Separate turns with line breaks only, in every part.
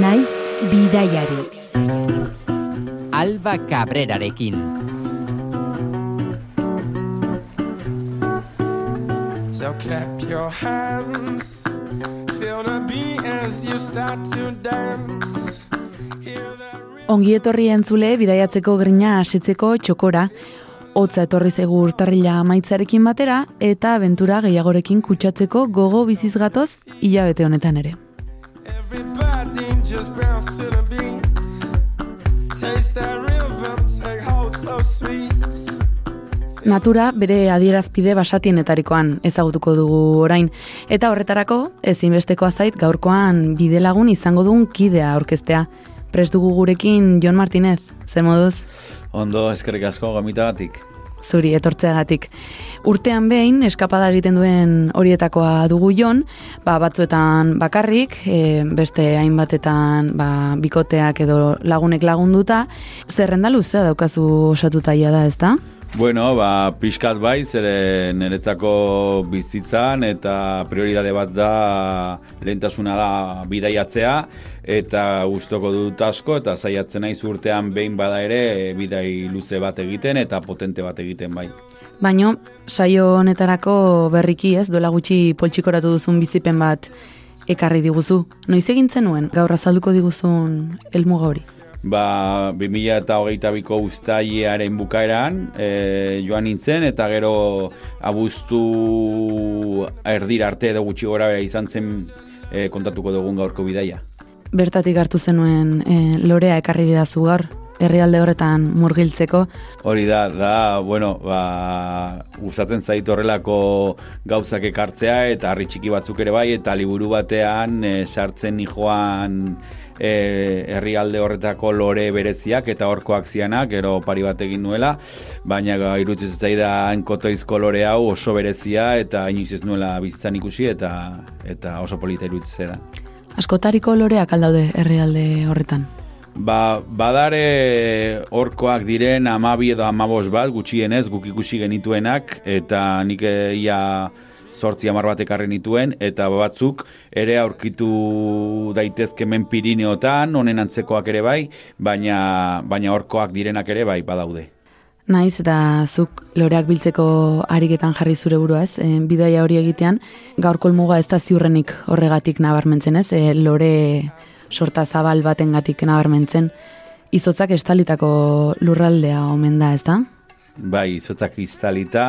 naiz bidaiari.
Alba Cabrerarekin.
So clap your hands, feel the beat as you start to dance.
Ongi etorri entzule bidaiatzeko grina hasitzeko txokora. Hotza etorri zegu urtarrila amaitzarekin batera eta abentura gehiagorekin kutsatzeko gogo biziz gatoz hilabete honetan ere.
Just bounce to the beats. Taste that rhythm, take hold so sweet.
Natura bere adierazpide basatienetarikoan ezagutuko dugu orain. Eta horretarako, ezinbestekoa zait gaurkoan bidelagun izango duen kidea aurkeztea. Prest dugu gurekin Jon Martinez, zer moduz?
Ondo, eskerrik asko gomitagatik.
Zuri etortzeagatik. Urtean behin eskapada egiten duen horietakoa dugu jon, ba, batzuetan bakarrik, e, beste hainbatetan ba, bikoteak edo lagunek lagunduta, zerrenda luzea daukazu osatuta da, ezta?
Bueno, ba, pixkat bai, zere niretzako bizitzan eta prioridade bat da lehentasuna da bidaiatzea eta gustoko dut asko eta saiatzen naiz urtean behin bada ere bidai luze bat egiten eta potente bat egiten bai.
Baino, saio honetarako berriki ez, duela gutxi poltsikoratu duzun bizipen bat ekarri diguzu. Noiz egin zenuen, gaur azalduko diguzun helmuga hori?
Ba, 2000 eta hogeita biko ustailearen bukaeran e, joan nintzen, eta gero abuztu erdir arte edo gutxi gora bera izan zen e, kontatuko dugun gaurko bidaia.
Bertatik hartu zenuen e, lorea ekarri didazu gaur, herrialde horretan murgiltzeko.
Hori da, da, bueno, ba, gustatzen zait horrelako gauzak ekartzea eta harri txiki batzuk ere bai, eta liburu batean e, sartzen nijoan e, herrialde horretako lore bereziak eta horkoak zianak, gero pari bat egin nuela, baina ga, irutzen zaidan kotoizko lore hau oso berezia eta inoiz ez nuela bizitzan ikusi eta eta oso polita irutzen da.
Askotariko loreak aldaude herrialde horretan.
Ba, badare horkoak diren amabi edo amabos bat, gutxienez, guk ikusi genituenak, eta nik eh, ia sortzi amar bat ekarri nituen, eta batzuk ere aurkitu daitezke men Pirineotan, honen antzekoak ere bai, baina, baina horkoak direnak ere bai badaude.
Naiz eta zuk loreak biltzeko ariketan jarri zure burua ez, e, bidaia hori egitean, gaurko helmuga ez da ziurrenik horregatik nabarmentzen ez, e, lore sorta zabal batengatik nabarmentzen, izotzak estalitako lurraldea omen da, ez da?
Bai, izotzak istalita,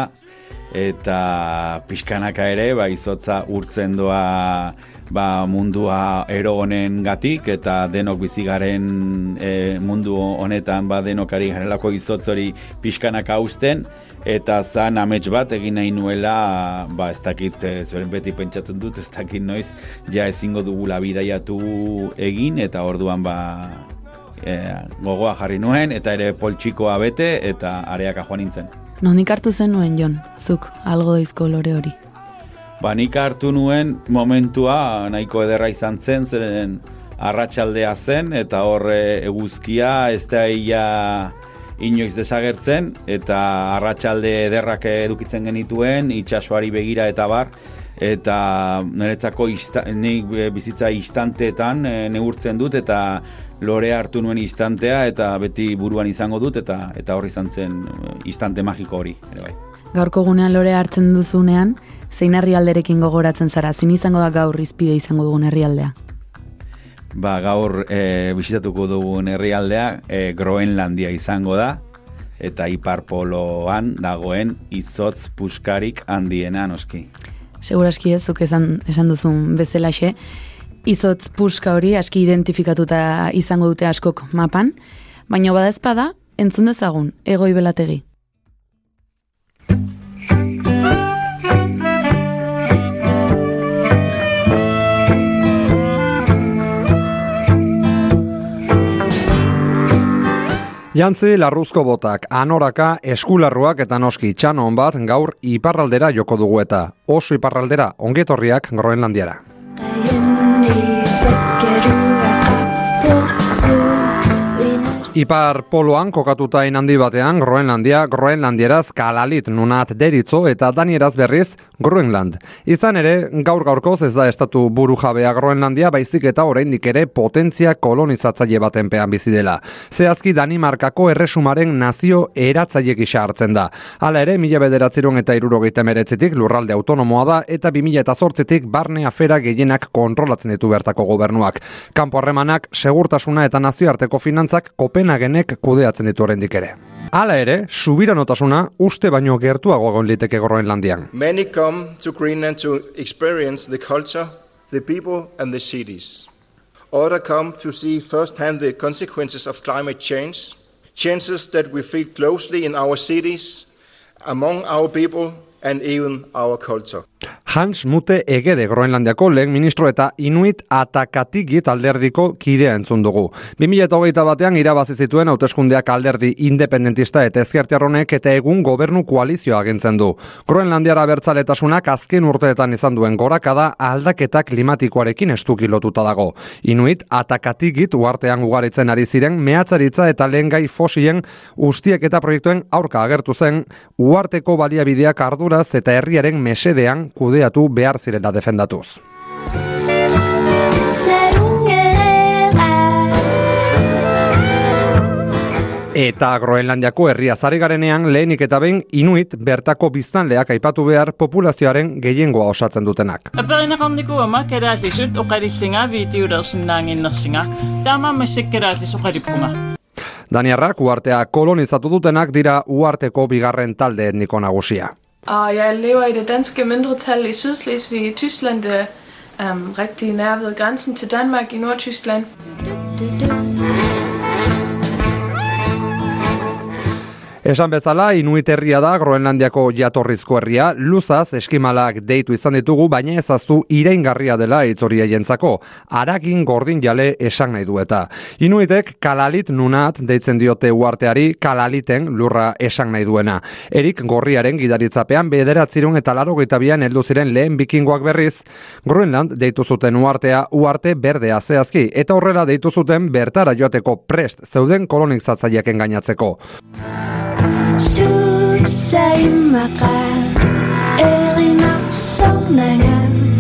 eta pixkanaka ere, bai, izotza urtzen doa ba, mundua ero honen gatik, eta denok bizigaren e, mundu honetan ba, denok ari garelako izotz hori pixkanaka hausten, eta zan amets bat egin nahi nuela, ba, ez dakit, e, zuen beti pentsatzen dut, ez dakit noiz, ja ezingo dugula bidaiatu egin, eta orduan ba, e, gogoa jarri nuen, eta ere poltsikoa bete, eta areaka joan nintzen.
Nondik hartu zenuen, Jon, zuk algo izko lore hori?
Ba, nik hartu nuen momentua nahiko ederra izan zen, zeren arratsaldea zen, eta horre eguzkia ez da ia inoiz desagertzen, eta arratsalde ederrak edukitzen genituen, itsasoari begira eta bar, eta niretzako ista, nik bizitza istanteetan e, neurtzen dut, eta lore hartu nuen istantea, eta beti buruan izango dut, eta eta horri izan zen e, istante magiko hori, ere bai.
Gaurko gunean lore hartzen duzunean, zein herrialderekin gogoratzen zara, zin izango da gaur izpide izango dugun herrialdea?
Ba, gaur e, bisitatuko dugun herrialdea e, Groenlandia izango da, eta ipar poloan dagoen izotz puskarik handiena noski.
Seguraski ez, zuk esan, esan duzun bezalaxe, izotz puska hori aski identifikatuta izango dute askok mapan, baina bada ezpada, entzun dezagun, egoi belategi.
Jantzi larruzko botak, anoraka, eskularruak eta noski txanon bat gaur iparraldera joko dugu eta oso iparraldera ongetorriak Groenlandiara. Ipar poloan kokatutain handi batean Groenlandia, Groenlandieraz kalalit nunat deritzo eta danieraz berriz Groenland. Izan ere, gaur gaurkoz ez da estatu buru jabea Groenlandia baizik eta oraindik ere potentzia kolonizatzaile baten pean bizi dela. Zehazki Danimarkako erresumaren nazio eratzaile gisa hartzen da. Hala ere, mila bederatziron eta irurogeita meretzitik lurralde autonomoa da eta bi mila eta zortzitik barne afera gehienak kontrolatzen ditu bertako gobernuak. Kampo harremanak, segurtasuna eta nazioarteko finantzak Kopenhagenek kudeatzen ditu oraindik ere. Hala ere, subiranotasuna uste baino gertuago egon liteke Groenlandian.
Many come to Greenland to experience the culture, the people, and the cities. Others come to see firsthand the consequences of climate change, changes that we feel closely in our cities, among our people, and even our culture.
Hans Mute Egede Groenlandiako lehen ministro eta Inuit Atakatigit alderdiko kidea entzun dugu. 2008 batean irabazi zituen hauteskundeak alderdi independentista eta ezkertiarronek eta egun gobernu koalizioa agintzen du. Groenlandiara bertzaletasunak azken urteetan izan duen gorakada aldaketa klimatikoarekin estuki lotuta dago. Inuit Atakatigit uartean ugaritzen ari ziren mehatzaritza eta lehengai fosien ustiek eta proiektuen aurka agertu zen uarteko baliabideak arduraz eta herriaren mesedean kudeatu behar zirela defendatuz. Eta Groenlandiako herria zari garenean lehenik eta behin inuit bertako biztanleak aipatu behar populazioaren gehiengoa osatzen dutenak.
Aperinakandiko ama kerätisut okaritsinga viitiudelsinnan innersinga. Tämä me sekkeratis okaripunga.
Daniarrak uartea kolonizatu dutenak dira uarteko bigarren talde etniko nagusia.
Og jeg lever i det danske mindretal i Sydslesvig i Tyskland, det er um, rigtig nær ved grænsen til Danmark i Nordtyskland.
Esan bezala, Inuit herria da Groenlandiako jatorrizko herria, luzaz eskimalak deitu izan ditugu, baina ezaztu iraingarria dela itzoria jentzako. Aragin gordin jale esan nahi du eta. Inuitek kalalit nunat deitzen diote uarteari kalaliten lurra esan nahi duena. Erik gorriaren gidaritzapean bederatzirun eta laro bian heldu ziren lehen bikingoak berriz, Groenland deitu zuten uartea uarte berdea zehazki, eta horrela deitu zuten bertara joateko prest zeuden kolonizatzaileak engainatzeko.
susah makan erina sonangan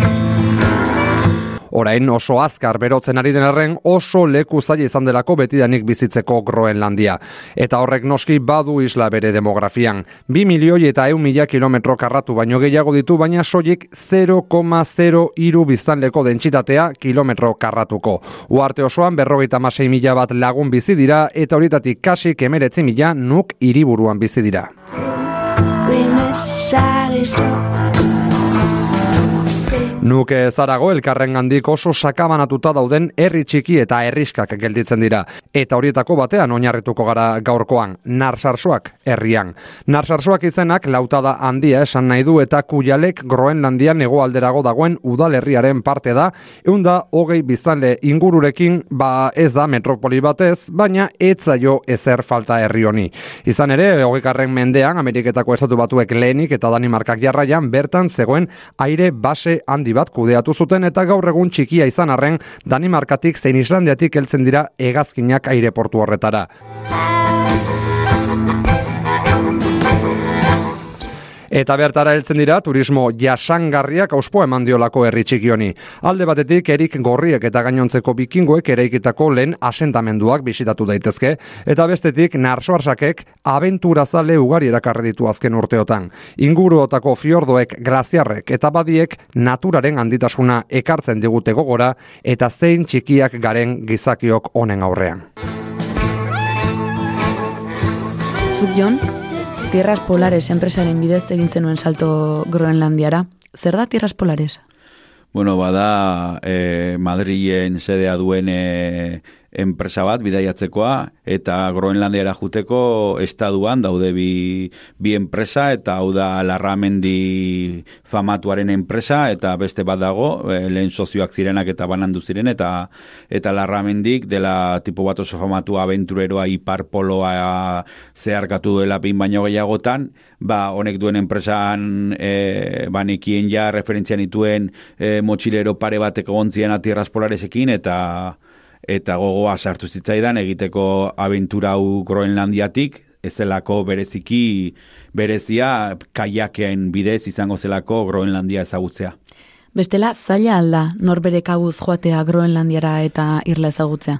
Orain oso azkar berotzen ari den arren oso leku zaila izan delako betidanik bizitzeko Groenlandia. Eta horrek noski badu isla bere demografian. 2 milioi eta eun mila kilometro karratu baino gehiago ditu, baina soilik 0,0 biztanleko dentsitatea kilometro karratuko. Uarte osoan berrogeita masei mila bat lagun bizi dira eta horitatik kasik emeretzi mila nuk hiriburuan bizi dira. Nuke zarago elkarren gandik oso sakabanatuta dauden herri txiki eta herriskak gelditzen dira. Eta horietako batean oinarrituko gara gaurkoan, narsarsoak herrian. Narsarsoak izenak lautada handia esan nahi du eta kujalek Groenlandian alderago dagoen udalerriaren parte da, eunda hogei biztanle ingururekin ba ez da metropoli batez, baina etzaio ezer falta herri honi. Izan ere, hogekarren mendean, Ameriketako esatu batuek lehenik eta Danimarkak jarraian bertan zegoen aire base handi bat kudeatu zuten eta gaur egun txikia izan arren Danimarkatik zein Islandiatik heltzen dira hegazkinak aireportu horretara. Eta bertara heltzen dira turismo jasangarriak auspo eman diolako herri txiki honi. Alde batetik erik gorriek eta gainontzeko bikingoek eraikitako lehen asentamenduak bisitatu daitezke, eta bestetik narsoarsakek abenturazale ugari erakarri ditu azken urteotan. Inguruotako fiordoek, glaziarrek eta badiek naturaren handitasuna ekartzen digute gogora eta zein txikiak garen gizakiok honen aurrean.
Zubjon, Tierras Polares enpresaren bidez egin zenuen salto Groenlandiara. Zer da Tierras Polares?
Bueno, bada eh, Madrilen sedea duen eh, enpresa bat bidaiatzekoa eta Groenlandiara juteko estaduan daude bi, bi enpresa eta hau da Larramendi famatuaren enpresa eta beste bat dago e, lehen sozioak zirenak eta banandu ziren eta eta Larramendik dela tipo bat oso famatua aventureroa iparpoloa zeharkatu duela pin baino gehiagotan ba honek duen enpresan e, banikien ja referentzian dituen e, motxilero pare bateko gontzien atierraz polaresekin eta eta gogoa sartu zitzaidan egiteko abentura hau Groenlandiatik, ezelako bereziki berezia kaiakean bidez izango zelako Groenlandia ezagutzea.
Bestela, zaila alda norbere kabuz joatea Groenlandiara eta irla ezagutzea.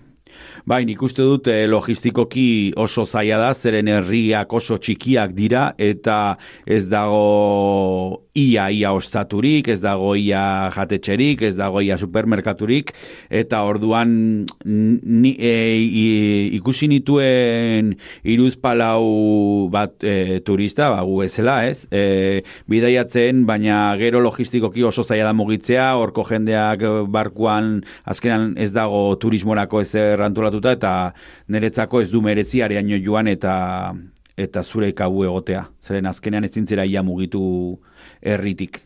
Bai, nik uste dut eh, logistikoki oso zaila da, zeren herriak oso txikiak dira, eta ez dago ia ia ostaturik, ez dago ia jatetxerik, ez dago ia supermerkaturik, eta orduan ni, e, i- ikusi nituen iruz palau bat e, turista, ba, gu ezela, ez? E, bidaiatzen, baina gero logistikoki oso zaila da mugitzea, horko jendeak e, barkuan azkenan ez dago turismorako ezer antolatuta, eta niretzako ez du merezi areaino joan eta eta zure kabu egotea. Zeren azkenean ezin zera ia mugitu herritik.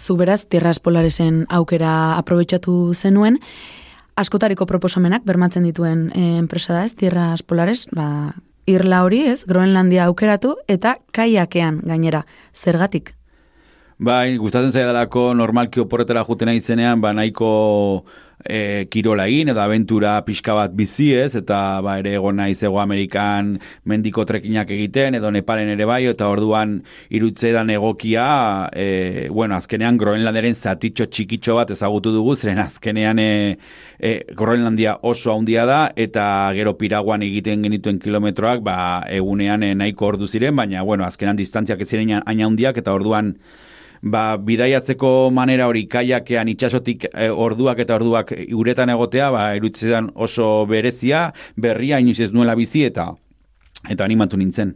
Zu beraz, Tierras Polaresen aukera aprobetxatu zenuen, askotariko proposamenak bermatzen dituen eh, enpresa da ez, Tierras Polares, ba, irla hori ez, Groenlandia aukeratu eta kaiakean gainera, zergatik?
Bai, gustatzen zaidalako normalki oporretara jutena izenean, ba nahiko e, kirola egin edo abentura pixka bat bizi ez, eta ba ere egon naiz ego Amerikan mendiko trekinak egiten, edo Nepalen ere bai, eta orduan irutzeidan egokia, e, bueno, azkenean Groenlanderen zatitxo txikitxo bat ezagutu dugu, zeren azkenean e, e, Groenlandia oso handia da, eta gero piraguan egiten genituen kilometroak, ba, egunean e, nahiko ordu ziren, baina, bueno, azkenean distantziak ez ziren hain handiak, eta orduan, ba, bidaiatzeko manera hori kaiakean itxasotik e, orduak eta orduak uretan egotea, ba, irutzetan oso berezia, berria inoiz ez nuela bizi eta eta animatu nintzen.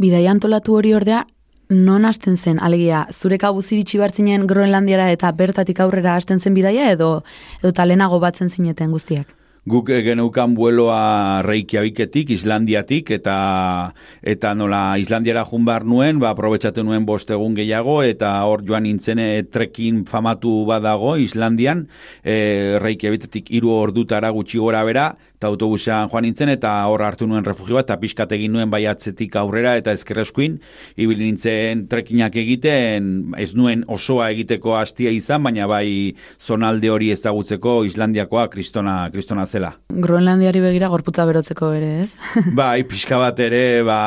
Bidaia antolatu hori ordea, non hasten zen, alegia, zure kabuz iritsi bartzinen Groenlandiara eta bertatik aurrera hasten zen bidaia edo, edo talenago batzen zineten guztiak?
Guk eh, geneukan bueloa Reykjaviketik, Islandiatik, eta eta nola Islandiara jun behar nuen, ba, aprobetsatu nuen bost egun gehiago, eta hor joan nintzen e, trekin famatu badago Islandian, e, Reykjaviketik hiru ordutara gutxi gora bera, eta autobusean joan nintzen, eta hor hartu nuen refugio bat, eta pixkat egin nuen baiatzetik aurrera, eta ezkerreskuin, ibili nintzen trekinak egiten, ez nuen osoa egiteko hastia izan, baina bai zonalde hori ezagutzeko Islandiakoa kristona, kristona zela.
Groenlandiari begira gorputza berotzeko ere, ez?
bai, pixka bat ere, ba,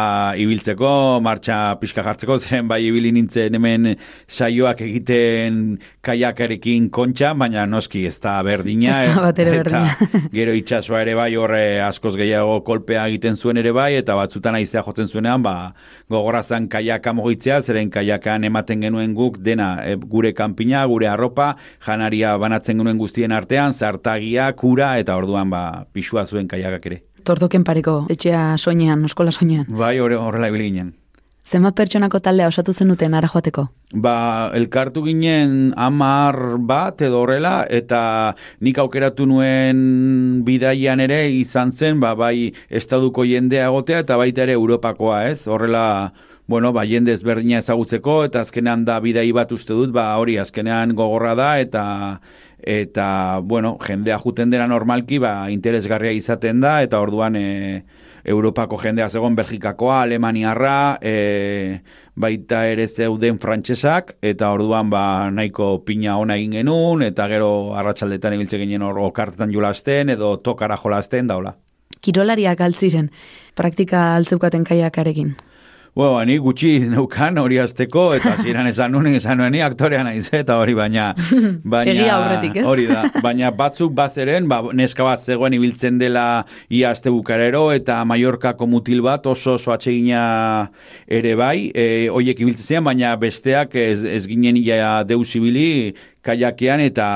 ibiltzeko, martxa pixka jartzeko, zen bai ibili nintzen hemen saioak egiten kaiakarekin kontxa, baina noski ez da berdina.
Ez da bat ere
eta gero itxasua ere bai horre askoz gehiago kolpea egiten zuen ere bai, eta batzutan aizea jotzen zuenean, ba, gogorazan kaiaka mogitzea, zeren kaiakan ematen genuen guk dena, e, gure kanpina, gure arropa, janaria banatzen genuen guztien artean, zartagia, kura, eta orduan ba, pixua zuen kaiakak ere.
Tortoken pareko, etxea soinean, eskola soinean.
Bai, hor- horrela ibili ginen.
Zenbat pertsonako taldea osatu zenuten ara joateko?
Ba, elkartu ginen amar bat edo horrela, eta nik aukeratu nuen bidaian ere izan zen, ba, bai estaduko jendea egotea eta baita ere Europakoa, ez? Horrela, bueno, ba, jende ezberdina ezagutzeko, eta azkenean da bidai bat uste dut, ba, hori azkenean gogorra da, eta eta, bueno, jendea juten dena normalki, ba, interesgarria izaten da, eta orduan, e, Europako jendea zegoen Belgikakoa, Alemaniarra, e, baita ere zeuden frantsesak, eta orduan ba, nahiko pina ona egin genuen, eta gero arratsaldetan ibiltze ginen hor okartetan jolasten, edo tokara jolasten, daula.
Kirolariak altziren, praktika altzeukaten kaiakarekin.
Bueno, ni gutxi neukan hori azteko, eta ziren esan nuen, esan nuen, ni aktorea naiz, eta hori baina... baina
aurretik, ez?
Hori da, baina batzuk bazeren, ba, neska bat zegoen ibiltzen dela ia aste bukarero, eta Mallorcako mutil bat oso oso atsegina ere bai, e, hoiek ibiltzen ziren, baina besteak ez, ez ginen ia deus ibili kaiakean, eta,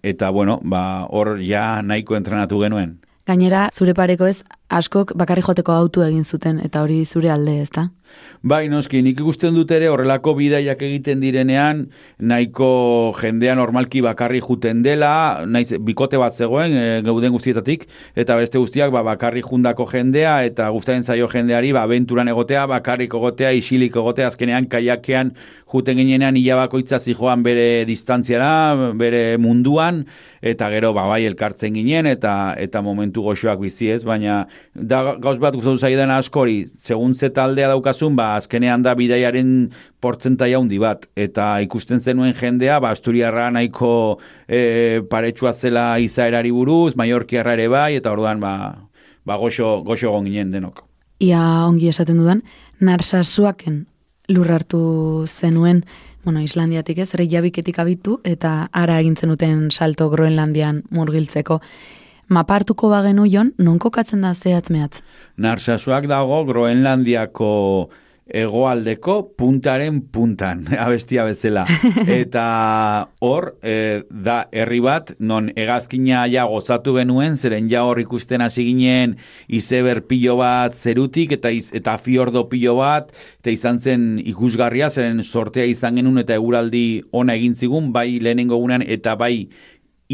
eta bueno, ba, hor ja nahiko entrenatu genuen.
Gainera, zure pareko ez, askok bakarri joteko autu egin zuten, eta hori zure alde, ezta?
Bai, noski, nik ikusten dut ere horrelako bidaiak egiten direnean, nahiko jendea normalki bakarri juten dela, naiz, bikote bat zegoen, e, gauden guztietatik, eta beste guztiak ba, bakarri jundako jendea, eta guztaren zaio jendeari, ba, abenturan egotea, bakarrik egotea, isilik egotea, azkenean kaiakean juten ginenean hilabakoitza zijoan bere distantziara, bere munduan, eta gero ba, bai elkartzen ginen, eta eta momentu goxoak bizi ez, baina da gauz bat gustatu zaidan askori, segun ze taldea daukazun, ba, azkenean da bidaiaren portzentai handi bat, eta ikusten zenuen jendea, ba, Asturiarra nahiko e, paretsua zela izaerari buruz, Mallorquiarra ere bai, eta orduan, ba, ba goxo, goxo egon ginen denok.
Ia ongi esaten dudan, narsarsuaken lurrartu zenuen, bueno, Islandiatik ez, Reykjaviketik abitu, eta ara egintzen duten salto Groenlandian murgiltzeko. Mapartuko bagenu jon, non kokatzen da zehatz mehatz?
Narsasuak dago Groenlandiako hegoaldeko puntaren puntan, abestia bezala. Eta hor, e, da herri bat, non hegazkina ja gozatu genuen, zeren ja hor ikusten hasi ginen izeber pilo bat zerutik, eta iz, eta fiordo pilo bat, eta izan zen ikusgarria, zeren sortea izan genuen eta eguraldi ona egin zigun, bai lehenengo gunean, eta bai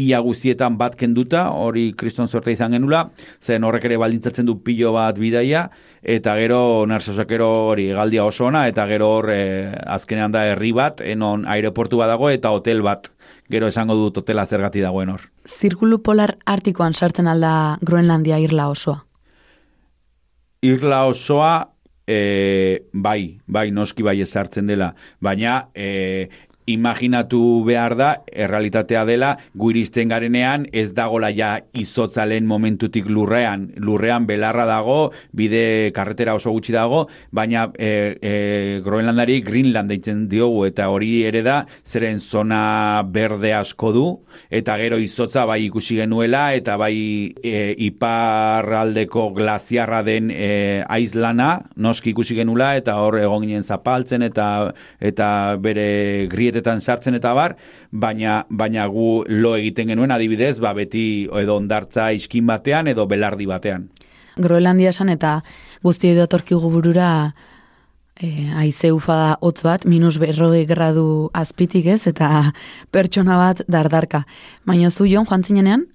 ia guztietan bat kenduta, hori kriston sorte izan genula, zen horrek ere baldintzatzen du pilo bat bidaia, eta gero narsosakero hori galdia oso ona, eta gero hor e, azkenean da herri bat, enon aireportu bat dago, eta hotel bat, gero esango dut hotela zergati dagoen hor.
Zirkulu polar artikoan sartzen alda Groenlandia irla osoa?
Irla osoa, e, bai, bai, noski bai ezartzen dela, baina e, imaginatu behar da, errealitatea dela, guiristen garenean ez dagola ja izotzalen momentutik lurrean. Lurrean belarra dago, bide karretera oso gutxi dago, baina e, e, Groenlandari Greenland deitzen diogu, eta hori ere da, zeren zona berde asko du, eta gero izotza bai ikusi genuela, eta bai e, iparraldeko glaziarra den e, aizlana, noski ikusi genula, eta hor egon ginen zapaltzen, eta eta bere griete horietan sartzen eta bar, baina baina gu lo egiten genuen adibidez, ba beti edo ondartza iskin batean edo belardi batean.
Groenlandia esan eta guzti edo atorkigu burura e, aize ufada hotz bat, minus berrogei gradu azpitik ez, eta pertsona bat dardarka. Baina zu joan joan zinenean,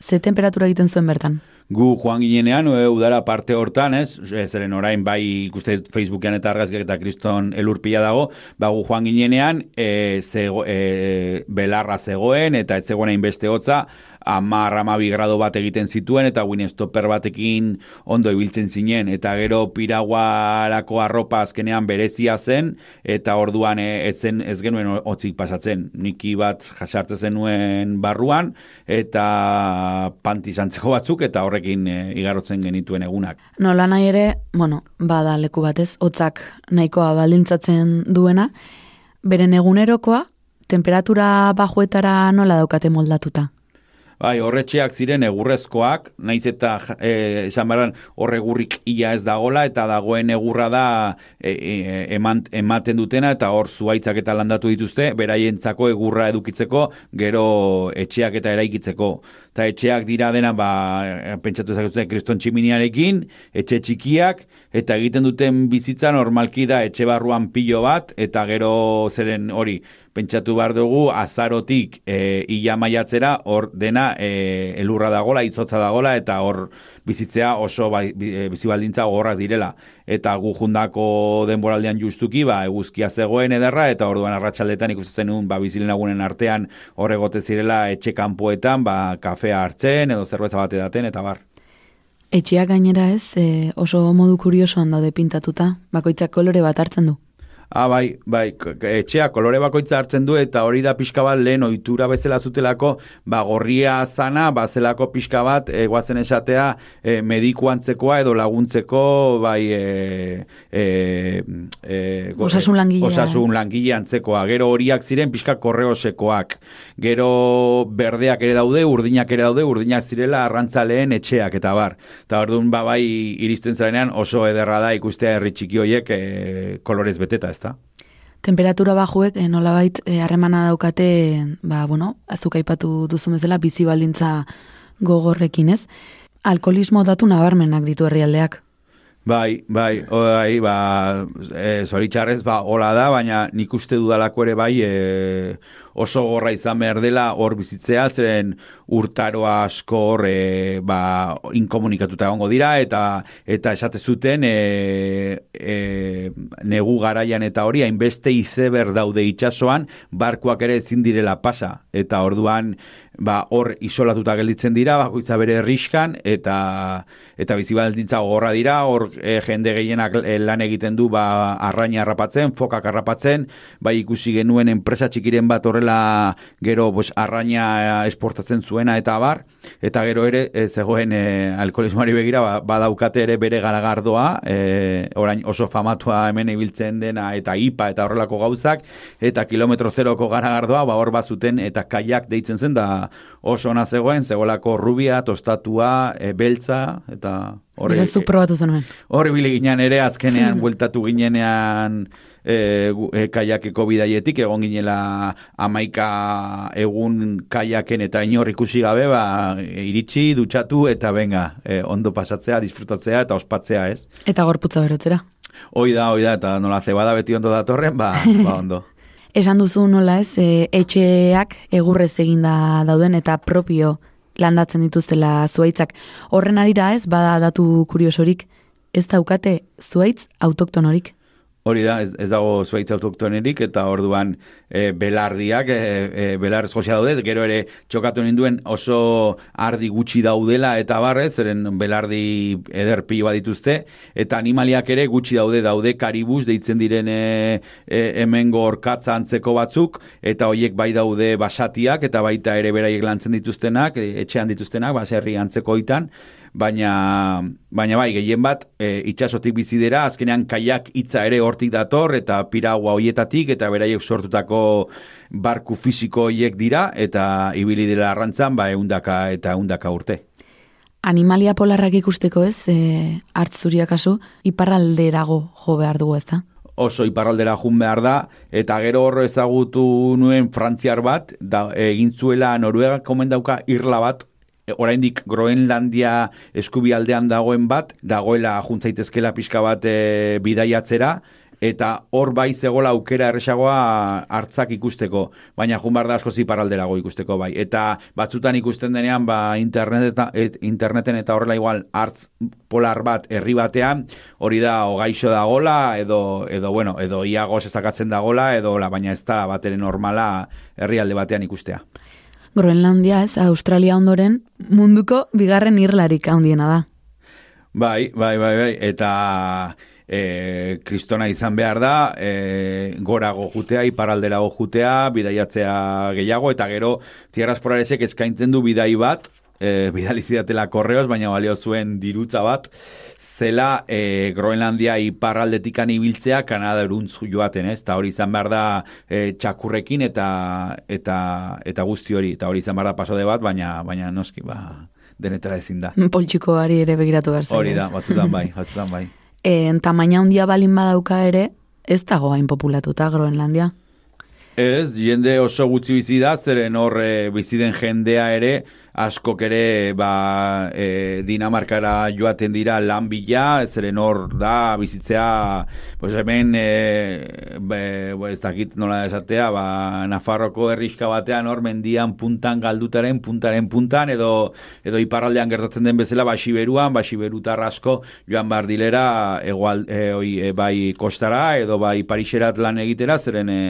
ze temperatura egiten zuen bertan?
Gu joan ginenean, e, udara parte hortan, ez, zeren orain bai ikuste Facebookean eta argazkiak eta kriston elurpila dago, ba gu joan ginenean, e, zego, e, belarra zegoen, eta ez zegoen hainbeste hotza, amar, amabi grado bat egiten zituen, eta guin stopper batekin ondo ibiltzen zinen, eta gero piraguarako arropa azkenean berezia zen, eta orduan e, ez, zen, ez genuen hotzik pasatzen. Niki bat jasartzen zenuen barruan, eta panti zantzeko batzuk, eta horrekin e, igarotzen genituen egunak.
Nola nahi ere, bueno, bada leku batez, hotzak nahikoa baldintzatzen duena, beren egunerokoa, temperatura bajuetara nola daukate moldatuta?
Bai, horretxeak ziren egurrezkoak, naiz eta e, esan barran horre gurrik ia ez dagola, eta dagoen egurra da e, e, ematen dutena, eta hor zuaitzak eta landatu dituzte, beraientzako egurra edukitzeko, gero etxeak eta eraikitzeko. Eta etxeak dira dena, ba, pentsatu ezagutzen kriston tximiniarekin, etxe txikiak, eta egiten duten bizitza normalki da etxe barruan pilo bat, eta gero zeren hori, pentsatu behar dugu azarotik e, ila maiatzera hor dena e, elurra dagola, izotza dagola eta hor bizitzea oso bai, e, bizibaldintza gogorrak direla. Eta gu jundako denboraldean justuki, ba, eguzkia zegoen ederra, eta orduan arratsaldetan ikusten zenun, ba, bizilinagunen artean horregote zirela etxe kanpoetan, ba, kafea hartzen edo zerbeza bat edaten, eta bar.
Etxeak gainera ez, e, oso modu kuriosoan daude pintatuta, bakoitzak kolore bat hartzen du.
Ah, bai, bai, etxea kolore bakoitza hartzen du eta hori da pixka bat lehen ohitura bezala zutelako, ba gorria zana, bazelako pixka bat e, guazen esatea e, mediku antzekoa edo laguntzeko bai e, e,
e, osasun langile
osasun langile antzekoa. Gero horiak ziren pixka korreosekoak. Gero berdeak ere daude, urdinak ere daude, urdinak zirela arrantzaleen etxeak eta bar. Eta orduan ba bai iristen zarenean oso ederra da ikustea herri txiki hoiek e, kolorez beteta, ezta?
Temperatura bajuek eh, nolabait eh, harremana daukate, ba, bueno, azuk aipatu duzu bezala bizi baldintza gogorrekin, ez? Alkoholismo datu nabarmenak ditu herrialdeak.
Bai, bai, bai, ba, e, zoritxarrez, ba, hola da, baina nik uste dudalako ere bai, e, oso gorra izan behar dela hor bizitzea, zeren urtaro asko hor e, ba, inkomunikatuta egongo dira, eta eta esate zuten e, e, negu garaian eta hori, hainbeste izeber daude itsasoan barkuak ere ezin direla pasa, eta orduan ba, hor isolatuta gelditzen dira, bakoitza bere erriskan, eta eta bizi baldintza gogorra dira, hor e, jende gehienak e, lan egiten du ba, arraina harrapatzen, fokak harrapatzen, bai ikusi genuen enpresa txikiren bat horrela gero pues, arraina esportatzen zuena eta bar, eta gero ere e, zegoen e, alkoholismoari begira ba, badaukate ere bere garagardoa, e, orain oso famatua hemen ibiltzen dena eta ipa eta horrelako gauzak, eta kilometro zeroko garagardoa, ba hor bazuten eta kaiak deitzen zen da oso ona zegoen, zegoelako rubia, tostatua, e, beltza, eta horre...
Bera zu probatu zenuen.
Horri bile ginen ere, azkenean bueltatu ginenean e, e, kaiakeko bidaietik, egon ginela amaika egun kaiaken eta inor ikusi gabe, ba, iritsi, dutxatu, eta benga, e, ondo pasatzea, disfrutatzea eta ospatzea, ez?
Eta gorputza berotzera.
Hoi da, hoi da, eta nola zebada beti ondo datorren, ba, ba ondo.
Esan duzu nola ez, e, etxeak egurrez eginda dauden eta propio landatzen dituztela zuaitzak. Horren arira ez, bada datu kuriosorik, ez daukate zuaitz autoktonorik.
Hori da, ez, ez dago zuaitz autoktonerik, eta orduan e, belardiak, e, e, belarrez josia daude, gero ere txokatu ninduen oso ardi gutxi daudela eta barrez, zeren belardi ederpi bat dituzte, eta animaliak ere gutxi daude, daude karibus deitzen diren e, hemengo orkatza antzeko batzuk, eta hoiek bai daude basatiak, eta baita ere beraiek lantzen dituztenak, etxean dituztenak, baserri antzeko oitan, baina, baina bai, gehien bat, e, itxasotik bizi dira, azkenean kaiak hitza ere hortik dator, eta piragua hoietatik, eta beraiek sortutako barku fisiko hoiek dira, eta ibili dira arrantzan, ba, eundaka eta eundaka urte.
Animalia polarrak ikusteko ez, e, hartzuriak kasu, iparralderago jo behar dugu ez da?
oso iparraldera jun behar da, eta gero horro ezagutu nuen frantziar bat, da, egin zuela Noruega komen dauka irla bat, oraindik Groenlandia eskubialdean dagoen bat, dagoela juntzaitezkela pixka bat e, bidaiatzera, eta hor bai zegola aukera erresagoa hartzak ikusteko, baina jun behar da asko ziparalderago ikusteko bai. Eta batzutan ikusten denean ba, internet eta, et, interneten eta horrela igual hartz polar bat herri batean, hori da o gaixo dagola, edo, edo, bueno, edo iagoz ezakatzen dagola, edo la, baina ez da bat ere normala herrialde batean ikustea.
Groenlandia ez, Australia ondoren munduko bigarren irlarik handiena da.
Bai, bai, bai, bai, eta e, kristona izan behar da, e, gorago jutea, iparalderago jutea, bidaiatzea gehiago, eta gero tierras polaresek eskaintzen du bidai bat, e, bidali zidatela korreoz, baina balio zuen dirutza bat, zela e, Groenlandia iparraldetikan ibiltzea Kanada eruntz joaten, ez? Eta hori izan behar da e, txakurrekin eta, eta, eta guzti hori, eta hori izan behar da pasode bat, baina, baina noski, ba, denetara ezin da.
Poltsikoari ere begiratu behar
Hori da, batzutan bai, batzutan bai.
E, tamaina handia balin badauka ere, ez dago hain populatuta Groenlandia.
Ez, jende oso gutxi bizi da, zeren hor e, bizi den jendea ere, askok ere ba, e, Dinamarkara joaten dira lan bila, zeren hor da bizitzea, pues hemen, e, be, be, ez dakit nola esatea, ba, Nafarroko herriska batean hor mendian puntan galdutaren, puntaren puntan, edo, edo iparraldean gertatzen den bezala, ba, Siberuan, ba, Siberutar asko joan behar dilera, egual, e, oi, e, bai kostara, edo bai Pariserat lan egitera, zeren e,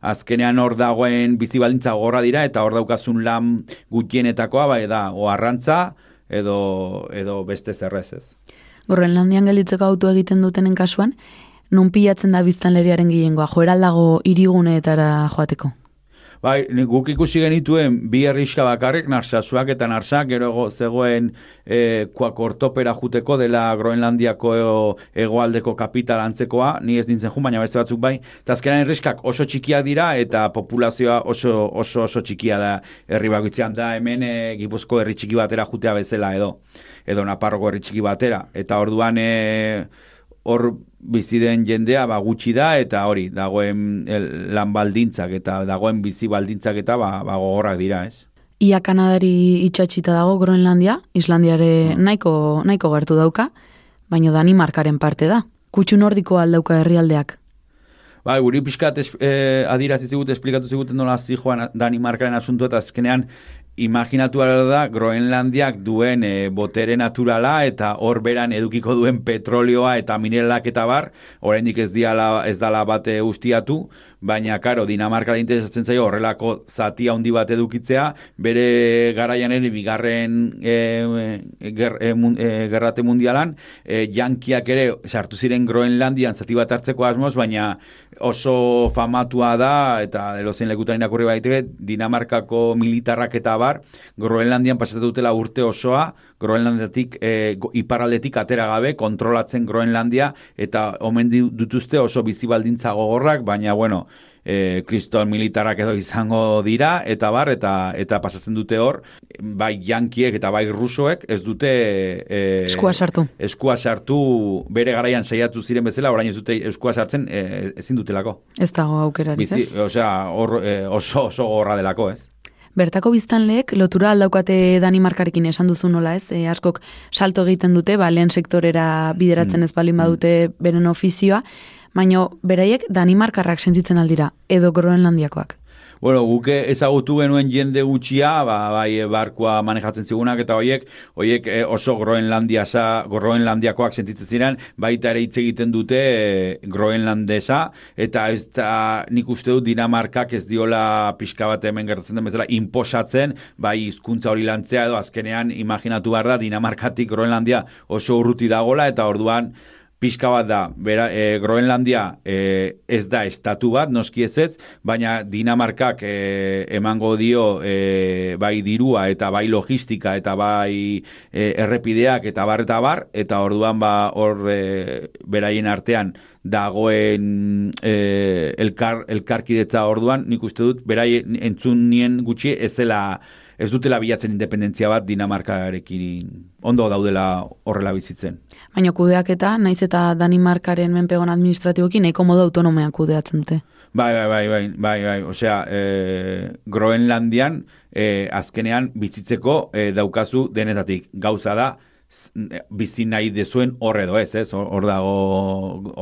azkenean hor dagoen bizi baldintza gorra dira, eta hor daukazun lan gutienetakoa, bai da, o arrantza, edo, edo beste zerrez ez.
Groenlandian gelditzeko auto egiten dutenen kasuan, nun pilatzen da biztanleriaren gehiengoa, joeraldago iriguneetara joateko.
Bai, guk ikusi genituen bi herriska bakarrik, narsasuak eta narsak, gero ego- zegoen e, kuakortopera juteko dela Groenlandiako ego- hegoaldeko kapital antzekoa, ni ez nintzen jun, baina beste batzuk bai, eta azkenan herriskak oso txikiak dira, eta populazioa oso oso, oso txikia da herri bakoitzean, da hemen e, Gipuzko herri txiki batera jutea bezala edo, edo Naparroko herri txiki batera, eta orduan e, hor bizi den jendea ba, gutxi da eta hori dagoen el, lan baldintzak eta dagoen bizi baldintzak eta ba, ba gogorrak dira, ez?
Ia Kanadari itxatxita dago Groenlandia, Islandiare nahiko, nahiko gertu dauka, baina Danimarkaren parte da. Kutsu nordikoa aldauka herrialdeak.
Bai, guri pixkat es, eh, adirazi zigut, esplikatu ziguten nola joan Danimarkaren asuntu eta azkenean imaginatu da Groenlandiak duen e, botere naturala eta hor beran edukiko duen petrolioa eta mineralak eta bar, oraindik ez diala ez dala bate ustiatu, baina karo Dinamarka interesatzen zaio horrelako zati handi bat edukitzea, bere garaian ere bigarren e, ger, e, mun, e, gerrate mundialan, e, jankiak ere sartu ziren Groenlandian zati bat hartzeko asmoz, baina oso famatua da eta elozein lekutan irakurri baiteke Dinamarkako militarrak eta bar Groenlandian pasatu dutela urte osoa Groenlandiatik e, iparraldetik atera gabe kontrolatzen Groenlandia eta omen dituzte oso bizi baldintza gogorrak baina bueno e, kriston militarak edo izango dira, eta bar, eta eta pasatzen dute hor, bai jankiek eta bai rusoek, ez dute... E,
eskua sartu.
Eskua sartu, bere garaian saiatu ziren bezala, orain ez dute eskua sartzen, e, ezin dutelako.
Ez dago aukerarik, ez?
Osea, or, e, oso, oso gorra delako, ez?
Bertako biztanleek lotura aldaukate Danimarkarekin esan duzu nola ez, e, askok salto egiten dute, ba, lehen sektorera bideratzen mm. ez balin badute beren ofizioa, baino beraiek Danimarkarrak sentitzen aldira, edo Groenlandiakoak.
Bueno, guke ezagutu genuen jende gutxia, ba, bai barkoa manejatzen zigunak eta hoiek, hoiek eh, oso Groenlandia sa, Groenlandiakoak sentitzen ziren, baita ere hitz egiten dute e, Groenlandesa eta ez da nik uste dut Dinamarkak ez diola pixka bat hemen gertatzen den bezala inposatzen, bai hizkuntza hori lantzea edo azkenean imaginatu behar da Dinamarkatik Groenlandia oso urruti dagola eta orduan pixka bat da, bera, e, Groenlandia e, ez da estatu bat, noski ez ez, baina Dinamarkak e, emango dio e, bai dirua eta bai logistika eta bai e, errepideak eta bar eta bar, eta orduan ba hor e, beraien artean dagoen e, elkar, elkarkidetza orduan, nik uste dut, beraien entzun nien gutxi ez zela ez dutela bilatzen independentzia bat Dinamarkarekin ondo daudela horrela bizitzen.
Baina kudeak eta, naiz eta Danimarkaren menpegon administratibokin, nahiko modu autonomeak kudeatzen dute.
Bai, bai, bai, bai, bai, bai, osea, e, Groenlandian, e, azkenean, bizitzeko e, daukazu denetatik. Gauza da, bizi nahi dezuen horre edo ez, ez? Hor dago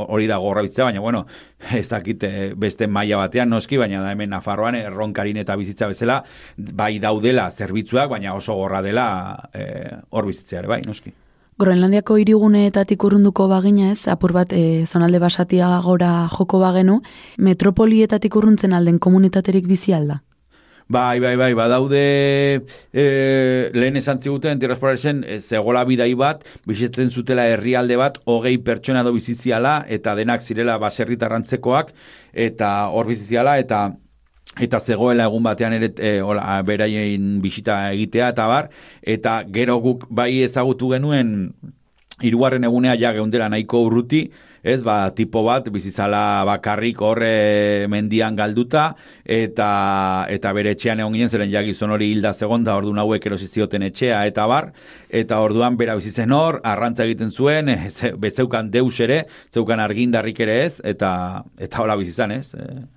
hori dago horra bizitza, baina bueno, ez dakit beste maila batean noski, baina da hemen Nafarroan erronkarin eta bizitza bezala bai daudela zerbitzuak, baina oso gorra dela hor bizitzea ere bai, noski.
Groenlandiako iriguneetatik urrunduko bagina ez, apur bat e, zonalde basatia gora joko bagenu, metropolietatik urruntzen alden komunitaterik bizi alda?
Bai, bai, bai, badaude e, lehen esan ziguten, tirrasporazen, e, zegoela bidai bat, bizitzen zutela herrialde bat, hogei pertsona do biziziala, eta denak zirela baserritarrantzekoak, eta hor biziziala, eta eta zegoela egun batean ere e, ola, beraien bisita egitea, eta bar, eta gero guk bai ezagutu genuen, hirugarren egunea ja geundela nahiko urruti, ez, ba, tipo bat, bizizala bakarrik horre mendian galduta, eta eta bere etxean egon ginen, zeren jagizon hori hilda segon, da orduan hauek erosizioten etxea, eta bar, eta orduan bera bizitzen hor, arrantza egiten zuen, ez, bezeukan deus ere, zeukan argindarrik ere ez, eta eta hola bizizan ez, e,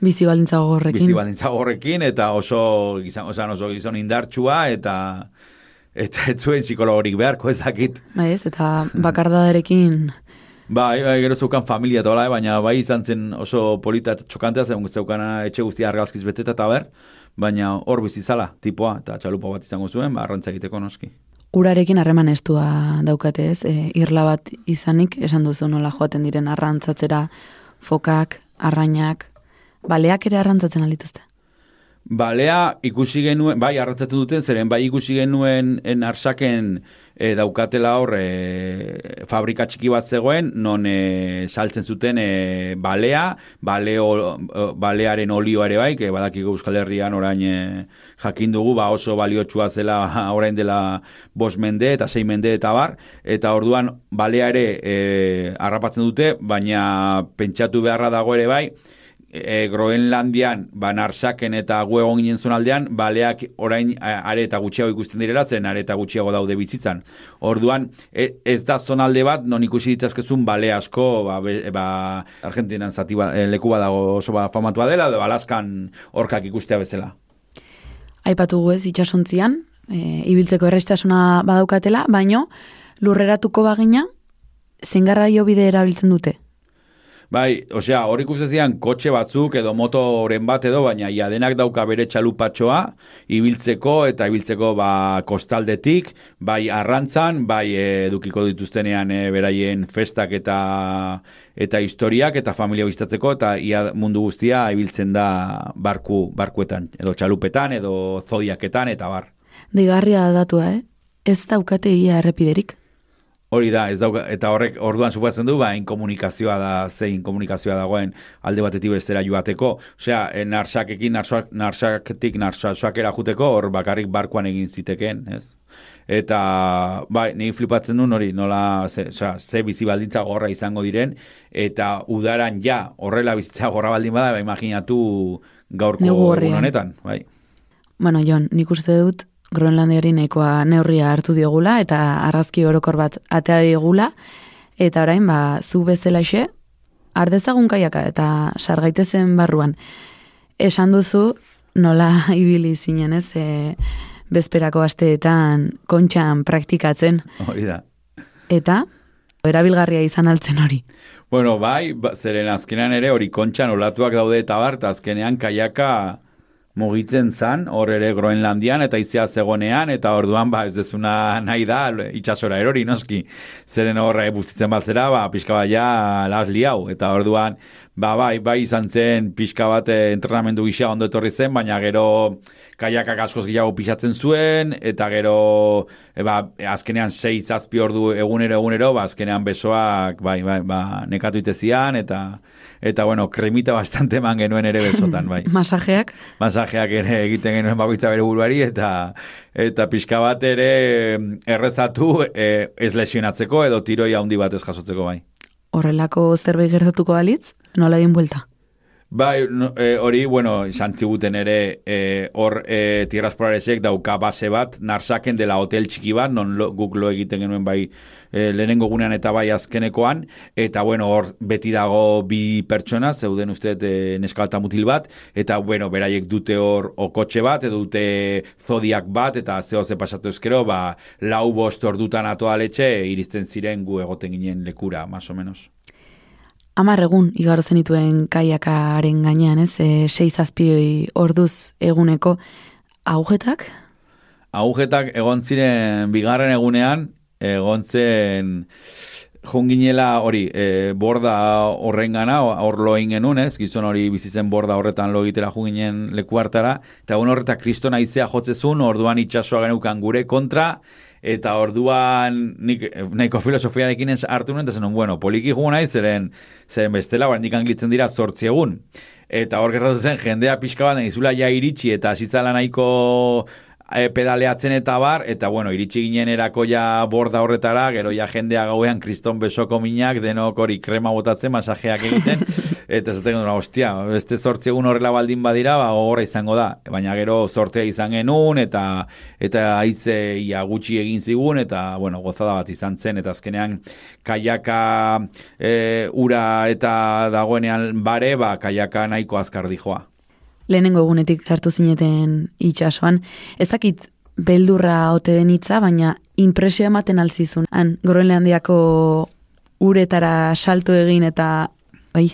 Bizi baldintza gogorrekin.
Bizi baldintza gogorrekin, eta oso gizan, oso, oso gizon indartsua, eta eta ez zuen psikologorik beharko ez dakit.
Bai ez, eta bakardadarekin
Bai, bai, gero zeukan familia tola, eh, baina bai izan zen oso polita eta txokantea, zen zeukana etxe guztia argazkiz beteta eta ber, baina hor bizizala, tipoa, eta txalupa bat izango zuen, ba, arrantza egiteko noski.
Urarekin harreman estua daukate ez, e, irla bat izanik, esan duzu nola joaten diren arrantzatzera, fokak, arrainak, baleak ere arrantzatzen alituzte?
Balea ikusi genuen, bai, arrantzatzen duten, zeren bai ikusi genuen en arsaken, e, daukatela hor e, fabrika txiki bat zegoen, non e, saltzen zuten e, balea, baleo, balearen olioa ere bai, que badakiko Euskal Herrian orain e, jakin dugu, ba oso baliotsua zela orain dela bos mende eta sei mende eta bar, eta orduan balea ere e, harrapatzen dute, baina pentsatu beharra dago ere bai, e, Groenlandian, ba, narsaken eta gue ginen aldean, baleak orain are eta gutxiago ikusten direla, zen are eta gutxiago daude bizitzan. Orduan, e, ez da zonalde bat, non ikusi ditzazkezun bale asko, ba, ba, Argentinan zati ba, e, leku badago oso ba, famatua dela, edo Alaskan orkak ikustea bezala.
Aipatu ez itxasontzian, e, ibiltzeko errestasuna badaukatela, baino lurreratuko bagina, zengarraio bide erabiltzen dute?
Bai, osea, hor ikusten zian kotxe batzuk edo motoren bat edo, baina ja denak dauka bere txalupatxoa, ibiltzeko eta ibiltzeko ba kostaldetik, bai arrantzan, bai edukiko dituztenean e, beraien festak eta eta historiak eta familia biztatzeko eta ia mundu guztia ibiltzen da barku barkuetan edo txalupetan edo zodiaketan eta bar.
Digarria datua, eh? Ez daukate ia errepiderik.
Hori da, ez dauka, eta horrek orduan supatzen du, ba, inkomunikazioa da, zein komunikazioa dagoen alde batetik bestera joateko. Osea, e, narsakekin, narsak, narsaketik, narsakera juteko, hor bakarrik barkuan egin ziteken, ez? Eta, bai, nire flipatzen du, hori, nola, ze, osea, ze bizi baldintza gorra izango diren, eta udaran ja, horrela bizitza gorra baldin bada, ba, imaginatu gaurko honetan, bai.
Bueno, Jon, nik uste dut, Groenlandiari nahikoa neurria hartu diogula eta arrazki orokor bat atea diogula. Eta orain ba zu bezalaxe ardezagun kaiaka eta sargaitezen barruan. Esan duzu nola ibili zinen ez? E, bezperako asteetan kontxan praktikatzen.
Hori da.
Eta erabilgarria izan altzen hori.
Bueno, bai, ba, zeren azkenean ere hori kontxan olatuak daude eta bart, azkenean kaiaka mugitzen zan, hor ere Groenlandian, eta izia zegonean, eta orduan, ba, ez dezuna nahi da, itxasora erori, noski, zeren horre bustitzen bat zera, ba, pixka bat ja, las liau, eta orduan, ba, bai, bai izan zen pixka bat eh, entrenamendu gisa ondo etorri zen, baina gero kaiakak askoz gehiago pixatzen zuen, eta gero, e, ba, azkenean sei zazpi ordu egunero egunero, ba, azkenean besoak, bai, bai, ba, nekatu itezian, eta, eta bueno, kremita bastante eman genuen ere besotan, bai.
Masajeak?
Masajeak ere egiten genuen bakoitza bere buruari, eta eta pixka bat ere errezatu e, ez lesionatzeko edo tiroi handi bat ez jasotzeko bai
horrelako zerbait gertatuko balitz, nola egin buelta?
Bai, e, hori, bueno, izan ziguten ere, e, hor e, Polaresek dauka base bat, narsaken dela hotel txiki bat, non lo, guk lo egiten genuen bai e, lehenengo gunean eta bai azkenekoan, eta bueno, hor beti dago bi pertsona, zeuden uste e, neskalta mutil bat, eta bueno, beraiek dute hor okotxe bat, edo dute zodiak bat, eta zeo ze pasatu ezkero, ba, lau bost hor dutan atoa letxe, iristen ziren gu egoten ginen lekura, más o menos
amar egun igaro zenituen kaiakaren gainean, ez? E, sei zazpi orduz eguneko agujetak?
Agujetak egon ziren bigarren egunean, egon zen jonginela hori, e, borda horren gana, hor loin genuen, ez? Gizon hori bizitzen borda horretan lo egitera jonginen leku hartara, eta egun horretak kristona izea jotzezun, orduan itxasua genukan gure kontra, eta orduan nik nahiko filosofiarekin ez hartu nuen, eta zen, bueno, poliki jugu nahi, zeren, zeren bestela, nik anglitzen dira zortzi egun. Eta hor gertatu zen, jendea pixka bat, izula ja iritsi, eta zitzala nahiko e, pedaleatzen eta bar, eta bueno, iritsi ginen erako ja borda horretara, gero ja jendea gauean kriston besoko minak, denok hori krema botatzen, masajeak egiten, eta zaten gero, ostia, beste sortzi egun horrela baldin badira, ba, horra izango da, baina gero sortzea izan genuen, eta eta aize ia gutxi egin zigun, eta bueno, gozada bat izan zen, eta azkenean kaiaka e, ura eta dagoenean bare, ba, kaiaka nahiko azkar dijoa
lehenengo egunetik sartu zineten itxasoan. Ez dakit beldurra ote den hitza, baina impresio ematen alzizun. Han, Groenlandiako uretara salto egin eta, bai,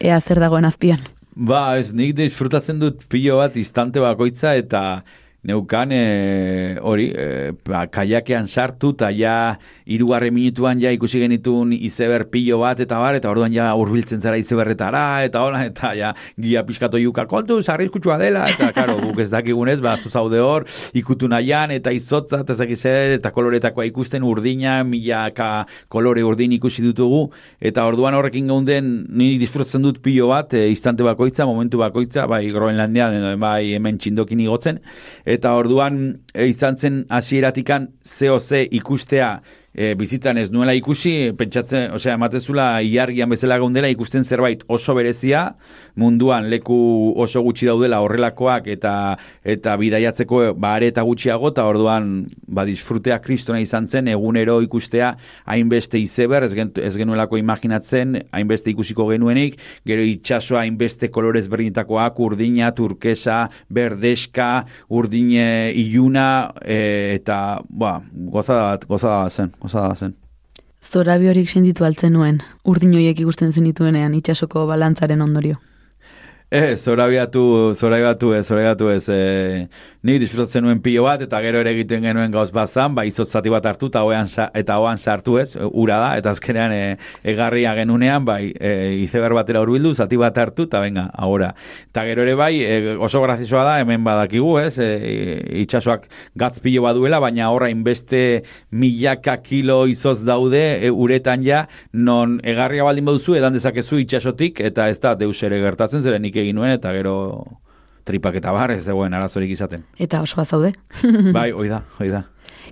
ea zer dagoen azpian.
Ba, ez nik disfrutatzen dut pilo bat istante bakoitza eta neukan e, hori, e, ba, kaiakean sartu, eta ja, irugarre minutuan ja ikusi genitun izeber pilo bat, eta bar, eta orduan ja urbiltzen zara izeberretara, eta hola, eta ja, gia pixkatu juka, kontu, zarri dela, eta, karo, guk ez dakigunez, ba, zuzaude hor, ikutu nahian, eta izotza, eta zakizer, eta koloretakoa ikusten urdina, milaka kolore urdin ikusi dutugu, eta orduan horrekin gaunden, ni disfrutatzen dut pilo bat, e, instante bakoitza, momentu bakoitza, bai, Groenlandian, bai, hemen txindokin igotzen, eta orduan e, izan zen hasieratikan ze ikustea e, bizitzan ez nuela ikusi, pentsatzen, osea, ematezula iargian bezala gaundela ikusten zerbait oso berezia, munduan leku oso gutxi daudela horrelakoak eta eta bidaiatzeko bare eta gutxiago, eta orduan ba, disfrutea kristona izan zen, egunero ikustea hainbeste izeber, ez, gen, ez genuelako imaginatzen, hainbeste ikusiko genuenik, gero itxasoa hainbeste kolorez berdintakoak, urdina, turkesa, berdeska, urdine iluna, e, eta, ba, gozada gozada zen osada zen.
Zorabi horik senditu altzen nuen, urdin ikusten zenituenean itxasoko balantzaren ondorio.
Ez, zorabiatu, zorabiatu ez, zorabiatu ez. E, ni disfrutatzen nuen pilo bat, eta gero ere egiten genuen gauz bazan, ba, izot zati bat hartu, eta hoan, eta hoan sartu ez, ura da, eta azkenean e, egarria genunean, bai, e, izeber batera urbildu, zati bat hartu, eta venga, ahora. Eta gero ere bai, e, oso grazioa da, hemen badakigu, ez, e, itxasoak gatz pilo baduela, baina horra inbeste milaka kilo izoz daude, e, uretan ja, non egarria baldin baduzu, edan dezakezu itxasotik, eta ez da deus ere gertatzen, zeren nik egin nuen, eta gero tripak eta bar, ez dagoen arazorik izaten.
Eta oso bazaude.
bai, hoi da, hoi da.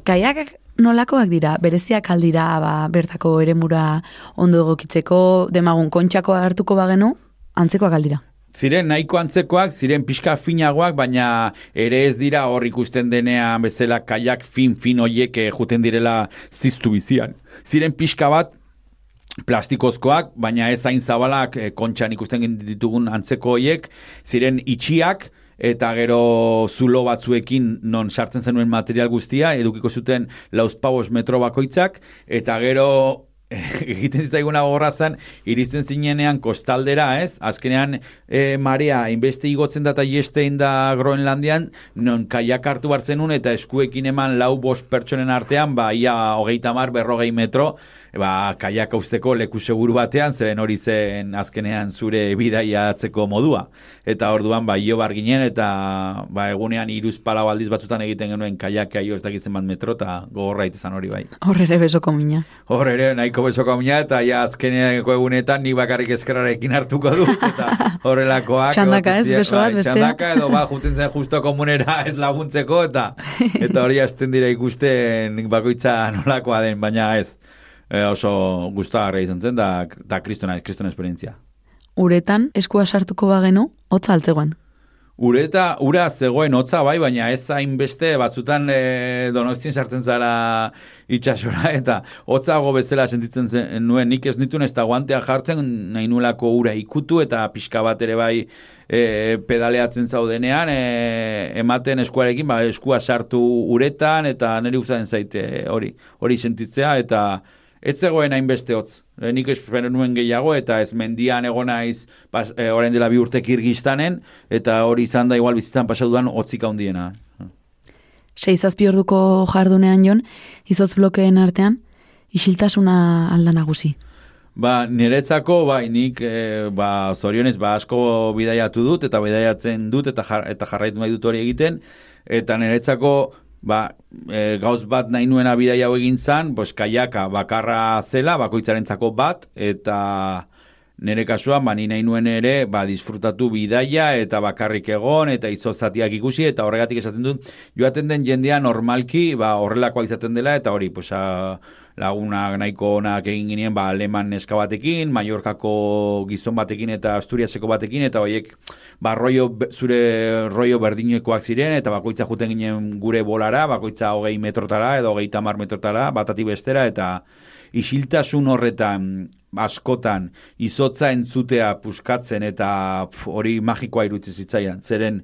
Kaiak nolakoak dira, bereziak aldira, ba, bertako eremura ondo egokitzeko, demagun kontxako hartuko bagenu, antzekoak aldira.
Ziren nahiko antzekoak, ziren pixka finagoak, baina ere ez dira hor ikusten denean bezala kaiak fin-fin hoiek eh, juten direla ziztu bizian. Ziren pixka bat, plastikozkoak, baina ez hain zabalak e, kontxan ikusten ditugun antzeko hoiek, ziren itxiak, eta gero zulo batzuekin non sartzen zenuen material guztia, edukiko zuten lauzpabos metro bakoitzak, eta gero egiten zitzaiguna gorra zen, irizten zinenean kostaldera, ez? Azkenean, e, Maria, inbeste igotzen da eta jestein da Groenlandian, non kaiak hartu bartzen eta eskuekin eman lau bost pertsonen artean, ba, ia hogeita mar, berrogei metro, ba, kaiak usteko leku seguru batean, zeren hori zen azkenean zure bidaia atzeko modua. Eta orduan, ba, io barginen, eta ba, egunean iruz pala baldiz batzutan egiten genuen kaiak aio ez dakitzen bat metro, eta gogorra itezan hori bai.
Horre ere besoko mina.
Horre ere nahiko besoko mina, eta ja azkenean egunetan ni bakarrik eskerrarekin hartuko du, eta horrelakoak.
txandaka ez, beso bat,
bai,
beste.
Txandaka edo, ba, juten zen justo komunera ez laguntzeko, eta eta hori azten dira ikusten bakoitza nolakoa den, baina ez e, oso gustagarria izan zen, da, da kristona, kristona esperientzia.
Uretan, eskua sartuko bagenu, hotza altzegoen.
Ureta, ura zegoen hotza bai, baina ez hainbeste batzutan e, donostien sartzen zara itxasora, eta hotzago bezala sentitzen zen nuen, nik ez nituen ez da guantea jartzen, nahi nuelako ura ikutu, eta pixka bat ere bai e, pedaleatzen zaudenean, e, ematen eskuarekin, ba, eskua sartu uretan, eta niri guztaren zaite hori, hori sentitzea, eta ez zegoen hainbeste hotz. E, nik espero nuen gehiago, eta ez mendian egon naiz, pas, e, orain dela bi urte kirgistanen, eta hori izan da igual bizitan pasadudan hotzik handiena.
Seizazpi orduko jardunean jon, izoz blokeen artean, isiltasuna alda nagusi.
Ba, niretzako, bai, nik, e, ba, zorionez, ba, asko bidaiatu dut, eta bidaiatzen dut, eta, jar, eta jarraitu nahi dut hori egiten, eta niretzako, ba, e, gauz bat nahi nuena bidaia hau egin zan, bos, kaiaka bakarra zela, bakoitzarentzako bat, eta nire kasuan, ba, ni nahi nuen ere, ba, disfrutatu bidaia, eta bakarrik egon, eta izozatiak ikusi, eta horregatik esaten dut, joaten den jendea normalki, ba, horrelakoa izaten dela, eta hori, pues, a, lagunak nahiko onak egin ginen, ba, aleman neska batekin, Mallorcako gizon batekin eta Asturiaseko batekin, eta horiek, ba, rollo, zure rollo berdinekoak ziren, eta bakoitza juten ginen gure bolara, bakoitza hogei metrotara, edo hogei tamar metrotara, batati bestera, eta isiltasun horretan, askotan, izotza entzutea puskatzen, eta hori magikoa irutzi zitzaian, zeren,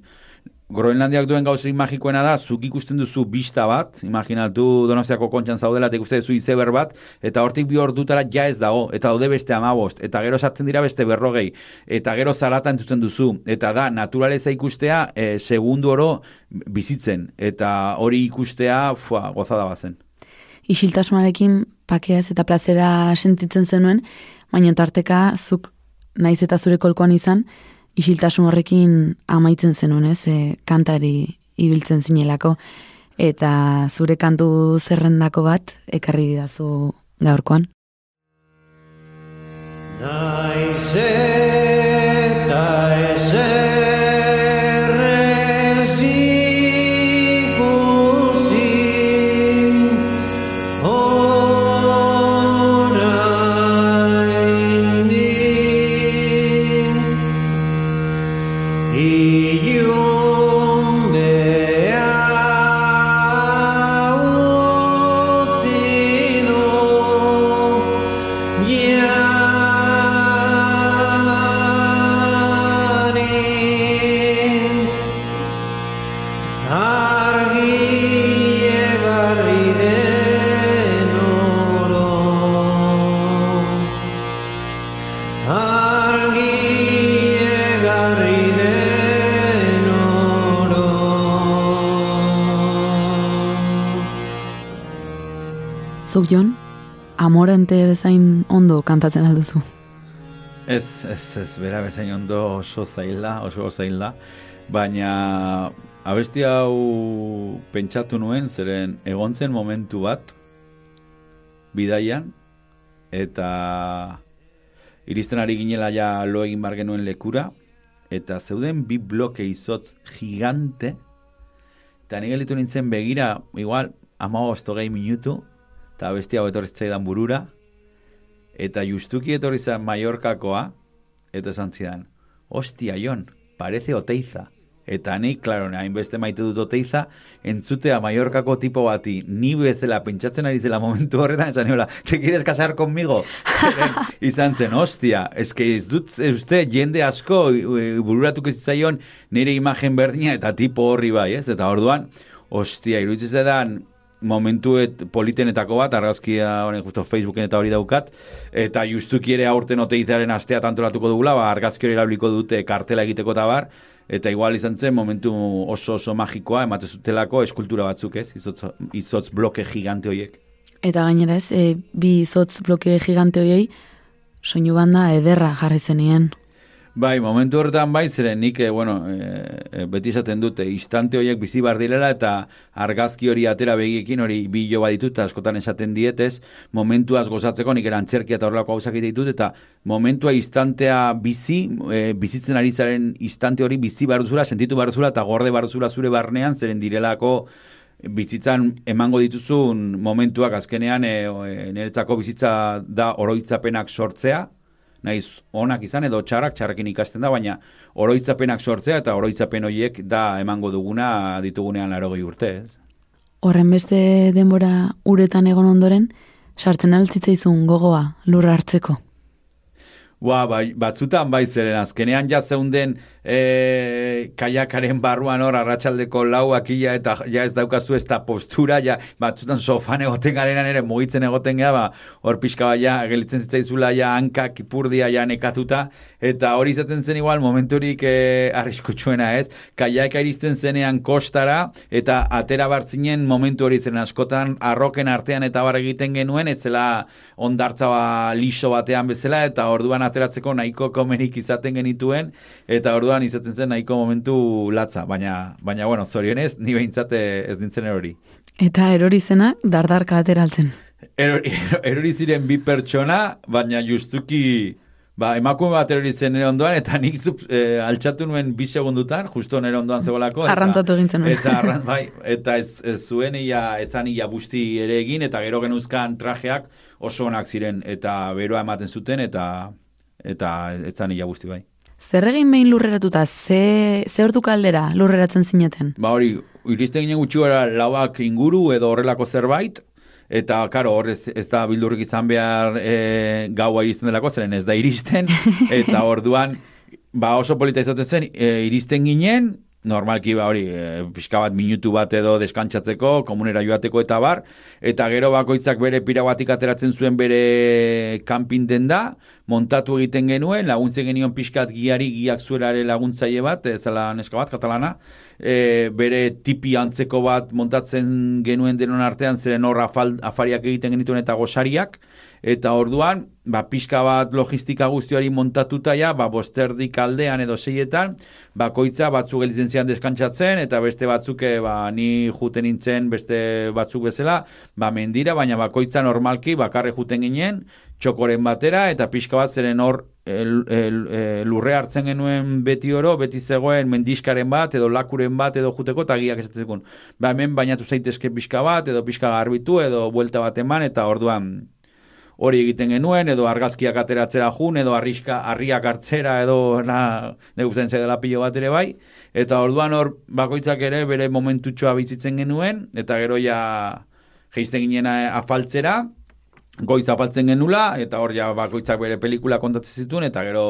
Groenlandiak duen gauzik magikoena da, zuk ikusten duzu bista bat, imaginatu donostiako kontxan zaudela, ikusten duzu izeber bat, eta hortik bi hor dutara ja ez dago, eta daude beste amabost, eta gero sartzen dira beste berrogei, eta gero zarata entzuten duzu, eta da, naturaleza ikustea, e, segundu oro bizitzen, eta hori ikustea, fua, gozada bazen.
Isiltasunarekin pakeaz eta plazera sentitzen zenuen, baina tarteka zuk naiz eta zure kolkoan izan, isiltasun horrekin amaitzen zenuen, ez, e, kantari ibiltzen zinelako, eta zure kantu zerrendako bat ekarri didazu gaurkoan.
Naiz eta
Zuk jon, amorante bezain ondo kantatzen alduzu.
Ez, ez, ez, bera bezain ondo oso zaila, oso zaila, baina abesti hau pentsatu nuen, zeren egontzen momentu bat, bidaian, eta iristen ari ginela ja lo egin bar genuen lekura, eta zeuden bi bloke izotz gigante, eta ni gelitu nintzen begira, igual, ama gehi minutu, eta besti hau etorri zitzaidan burura, eta justuki etorri zen Mallorcakoa, eta esan zidan, ostia, Jon, parece oteiza. Eta ni, klaro, hainbeste maite dut oteiza, entzutea Mallorcako tipo bati, ni bezala pentsatzen ari zela momentu horretan, esan niola, te quieres casar conmigo? Zeren, izan zen, ostia, eske ez dut, ez uste, jende asko, e, bururatuko zitzaion, nire imagen berdina, eta tipo horri bai, ez? Eta orduan, ostia, iruditzen zedan, momentuet politenetako bat, argazkia honen justo Facebooken eta hori daukat, eta justuki ere aurten oteizaren astea tantolatuko dugula, ba, argazki hori erabiliko dute kartela egiteko eta bar, eta igual izan zen momentu oso oso magikoa, emate zutelako eskultura batzuk ez, izotz, izotz bloke gigante horiek.
Eta gainera ez, e, bi izotz bloke gigante horiei, soinu banda ederra jarri zenien.
Bai, momentu horretan bai, zeren nik, eh, bueno, e, beti esaten dute, instante horiek bizi bar direla eta argazki hori atera begiekin hori bilo baditut, eta askotan esaten dietez, momentuaz gozatzeko nik erantzerkia eta horrelako hausak ditut, eta momentua instantea bizi, e, bizitzen ari zaren instante hori bizi baruzula, sentitu baruzula, eta gorde baruzula zure barnean, zeren direlako bizitzan emango dituzun momentuak azkenean e, e, niretzako bizitza da oroitzapenak sortzea, naiz onak izan edo txarrak txarrekin ikasten da, baina oroitzapenak sortzea eta oroitzapen horiek da emango duguna ditugunean larogei urte. Ez?
Horren beste denbora uretan egon ondoren, sartzen altzitzaizun gogoa lurra hartzeko.
Ba, bai, batzutan bai zeren azkenean ja zeunden e, kaiakaren barruan hor arratsaldeko lauak ia eta ja ez daukazu ez da postura, ja batzutan sofan egoten garenan ere mugitzen egoten gea, ba, hor pixka bai ja, gelitzen zitzaizula ja hankak ipurdia ja nekatuta, eta hori izaten zen igual momenturik e, arriskutsuena ez, kaiaka iristen zenean kostara, eta atera bartzinen momentu hori zen askotan arroken artean eta bar egiten genuen, ez zela ondartza ba, liso batean bezala, eta orduan ateratzeko nahiko komenik izaten genituen, eta orduan izaten zen nahiko momentu latza, baina, baina bueno, zorionez, ni behintzate ez dintzen erori.
Eta erori zena, dardarka ateraltzen.
Erori, erori ziren bi pertsona, baina justuki, ba, emakume bat erori zen nire ondoan, eta nik zup, e, altxatu nuen bi segundutan, justo nire ondoan zegoelako. Eta,
Arrantzatu egintzen nuen.
Eta, arran, bai, eta ez, ez zuen ia, ezan ia busti ere egin, eta gero genuzkan trajeak oso onak ziren, eta beroa ematen zuten, eta eta ez zan ia busti bai.
Zer egin behin lurreratuta, ze, ze hortu kaldera lurreratzen zineten?
Ba hori, iristen ginen gutxi gara lauak inguru edo horrelako zerbait, eta karo, hor ez, ez da bildurrik izan behar e, gaua iristen delako, zeren ez da iristen, eta orduan, ba oso polita izaten zen, e, iristen ginen, normalki ba hori e, pixka bat minutu bat edo deskantzatzeko, komunera joateko eta bar, eta gero bakoitzak bere pirabatik ateratzen zuen bere kanpin den da, montatu egiten genuen, laguntzen genion pixkat giari giak zuelare laguntzaile bat, ez zela neska bat, katalana, e, bere tipi antzeko bat montatzen genuen denon artean, zeren hor afariak egiten genituen eta gosariak, eta orduan, ba, pixka bat logistika guztiari montatuta ja, ba, bosterdik aldean edo seietan, bakoitza batzuk gelditzen zian deskantzatzen, eta beste batzuk, eh, ba, ni juten nintzen beste batzuk bezala, ba, mendira, baina bakoitza normalki, bakarre juten ginen, txokoren batera, eta pixka bat zeren hor el, lurre hartzen genuen beti oro, beti zegoen mendiskaren bat, edo lakuren bat, edo juteko, eta giak esatzen Ba, hemen bainatu zaitezke pixka bat, edo pixka garbitu, edo buelta bat eman, eta orduan hori egiten genuen, edo argazkiak ateratzera jun, edo arriska, arriak hartzera, edo na, neguzen zedela pilo bat ere bai, eta orduan hor bakoitzak ere bere momentutxoa bizitzen genuen, eta gero ja geizten ginen afaltzera, goiz afaltzen genula, eta hor ja bakoitzak bere pelikula kontatzen zituen, eta gero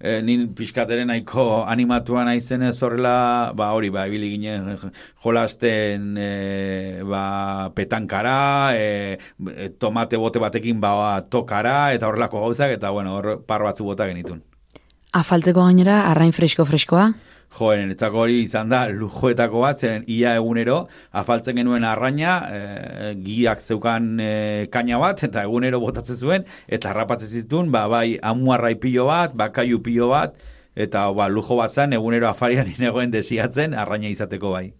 e, nin pixkateren nahiko animatua naizen ez horrela, ba hori, ba, ibili ginen jolasten e, ba, petankara, e, tomate bote batekin ba, tokara, eta horrelako gauzak, eta bueno, hor par batzu bota genitun.
Afaltzeko gainera, arrain fresko-freskoa?
Joen, etzako hori izan da, lujoetako bat, zeren ia egunero, afaltzen genuen arraina, e, giak zeukan e, kaina bat, eta egunero botatzen zuen, eta harrapatzen zituen, ba, bai, amuarrai pilo bat, bakaiu pilo bat, eta ba, lujo bat zen, egunero afarian inegoen desiatzen, arraina izateko bai.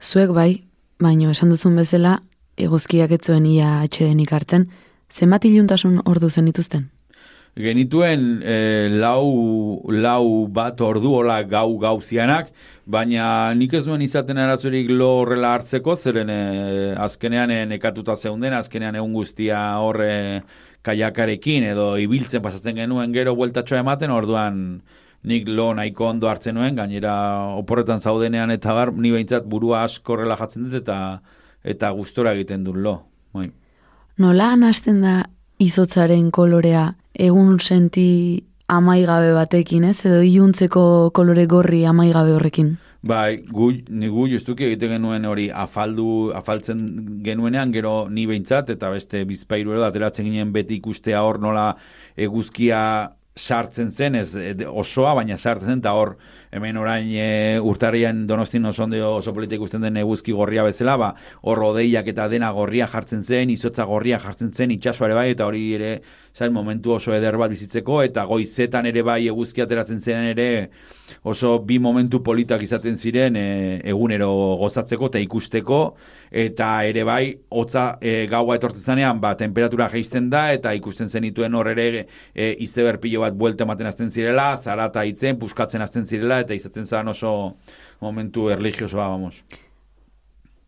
Zuek bai, baino esan duzun bezala, eguzkiak etzuen ia atxedenik hartzen, zenbat iluntasun ordu zen dituzten?
Genituen e, lau, lau bat ordu hola gau gauzianak, baina nik ez duen izaten arazorik lo horrela hartzeko, zeren e, azkenean e, nekatuta zeunden, azkenean egun guztia horre kaiakarekin edo ibiltzen pasatzen genuen gero bueltatxoa ematen, orduan nik lo nahiko ondo hartzen nuen, gainera oporretan zaudenean eta bar, ni behintzat burua asko horrela dut eta eta gustora egiten dut lo. Bai.
Nola hasten da izotzaren kolorea egun senti amaigabe batekin, ez? Edo iluntzeko kolore gorri amaigabe horrekin.
Bai, gu, ni gu justuki egiten genuen hori afaldu, afaltzen genuenean, gero ni behintzat, eta beste bizpairu edo ateratzen ginen beti ikustea hor nola eguzkia sartzen zen, ez osoa, baina sartzen zen, eta hor hemen orain e, urtarrian donostin oso ondo oso politik ikusten den eguzki gorria bezala, ba, hor odeiak eta dena gorria jartzen zen, izotza gorria jartzen zen, itxasoare bai, eta hori ere, zain, momentu oso eder bat bizitzeko, eta goizetan ere bai eguzki ateratzen zen ere, oso bi momentu politak izaten ziren e, egunero gozatzeko eta ikusteko, eta ere bai, hotza e, gaua etortzen zanean, ba, temperatura geisten da, eta ikusten zenituen hor ere e, izeber pilo bat buelta ematen azten zirela, zarata itzen, puskatzen azten zirela, eta izaten zan oso momentu erligiosoa, vamos.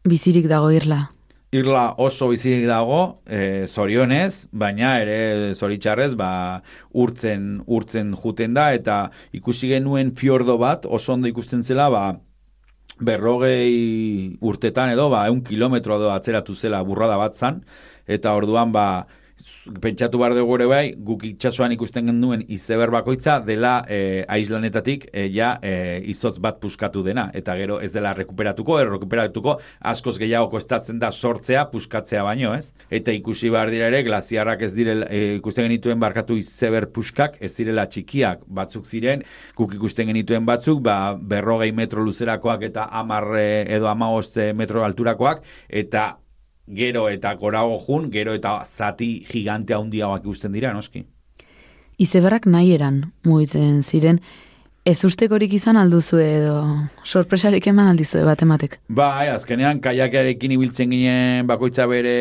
Bizirik dago irla.
Irla oso bizirik dago, e, zorionez, baina ere zoritxarrez, ba, urtzen, urtzen juten da, eta ikusi genuen fiordo bat, oso ondo ikusten zela, ba, berrogei urtetan edo, ba, eun kilometro edo atzeratu zela burrada bat zan, eta orduan, ba, pentsatu behar dugu ere bai, guk itxasuan ikusten genduen izeber bakoitza dela e, aislanetatik e, ja e, izotz bat puskatu dena, eta gero ez dela rekuperatuko, ero rekuperatuko askoz gehiago kostatzen da sortzea, puskatzea baino, ez? Eta ikusi behar dira ere, glaziarrak ez direla, e, ikusten genituen barkatu izeber puskak, ez direla txikiak batzuk ziren, guk ikusten genituen batzuk, ba, berrogei metro luzerakoak eta amarre edo amagoste metro alturakoak, eta gero eta gorago jun, gero eta zati gigante handiagoak ikusten dira, noski.
Izeberrak nahi eran, mugitzen ziren, Ez ustekorik izan alduzu edo sorpresarik eman aldizue bat ematek?
Bai, azkenean kaiakearekin ibiltzen ginen bakoitza bere,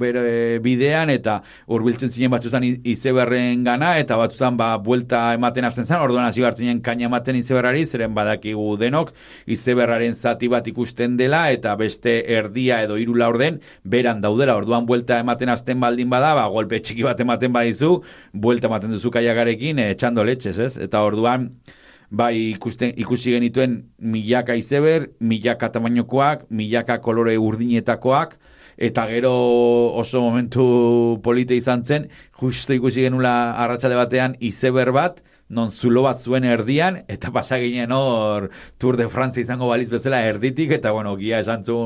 bere bidean eta hurbiltzen zinen batzutan izeberren gana eta batzutan ba, buelta ematen azten zen, orduan hasi bartzen kaina ematen izeberrari, zeren badakigu denok izeberraren zati bat ikusten dela eta beste erdia edo hiru orden beran daudela, orduan buelta ematen azten baldin bada, ba, golpe txiki bat ematen badizu, buelta ematen duzu kaiakarekin, e, txando letxez, ez? Eta orduan, bai ikusten, ikusi genituen milaka izeber, milaka tamainokoak, milaka kolore urdinetakoak, eta gero oso momentu polite izan zen, justo ikusi genula arratsale batean izeber bat, non zulo bat zuen erdian, eta pasa ginen hor Tour de France izango baliz bezala erditik, eta bueno, gia esan zu,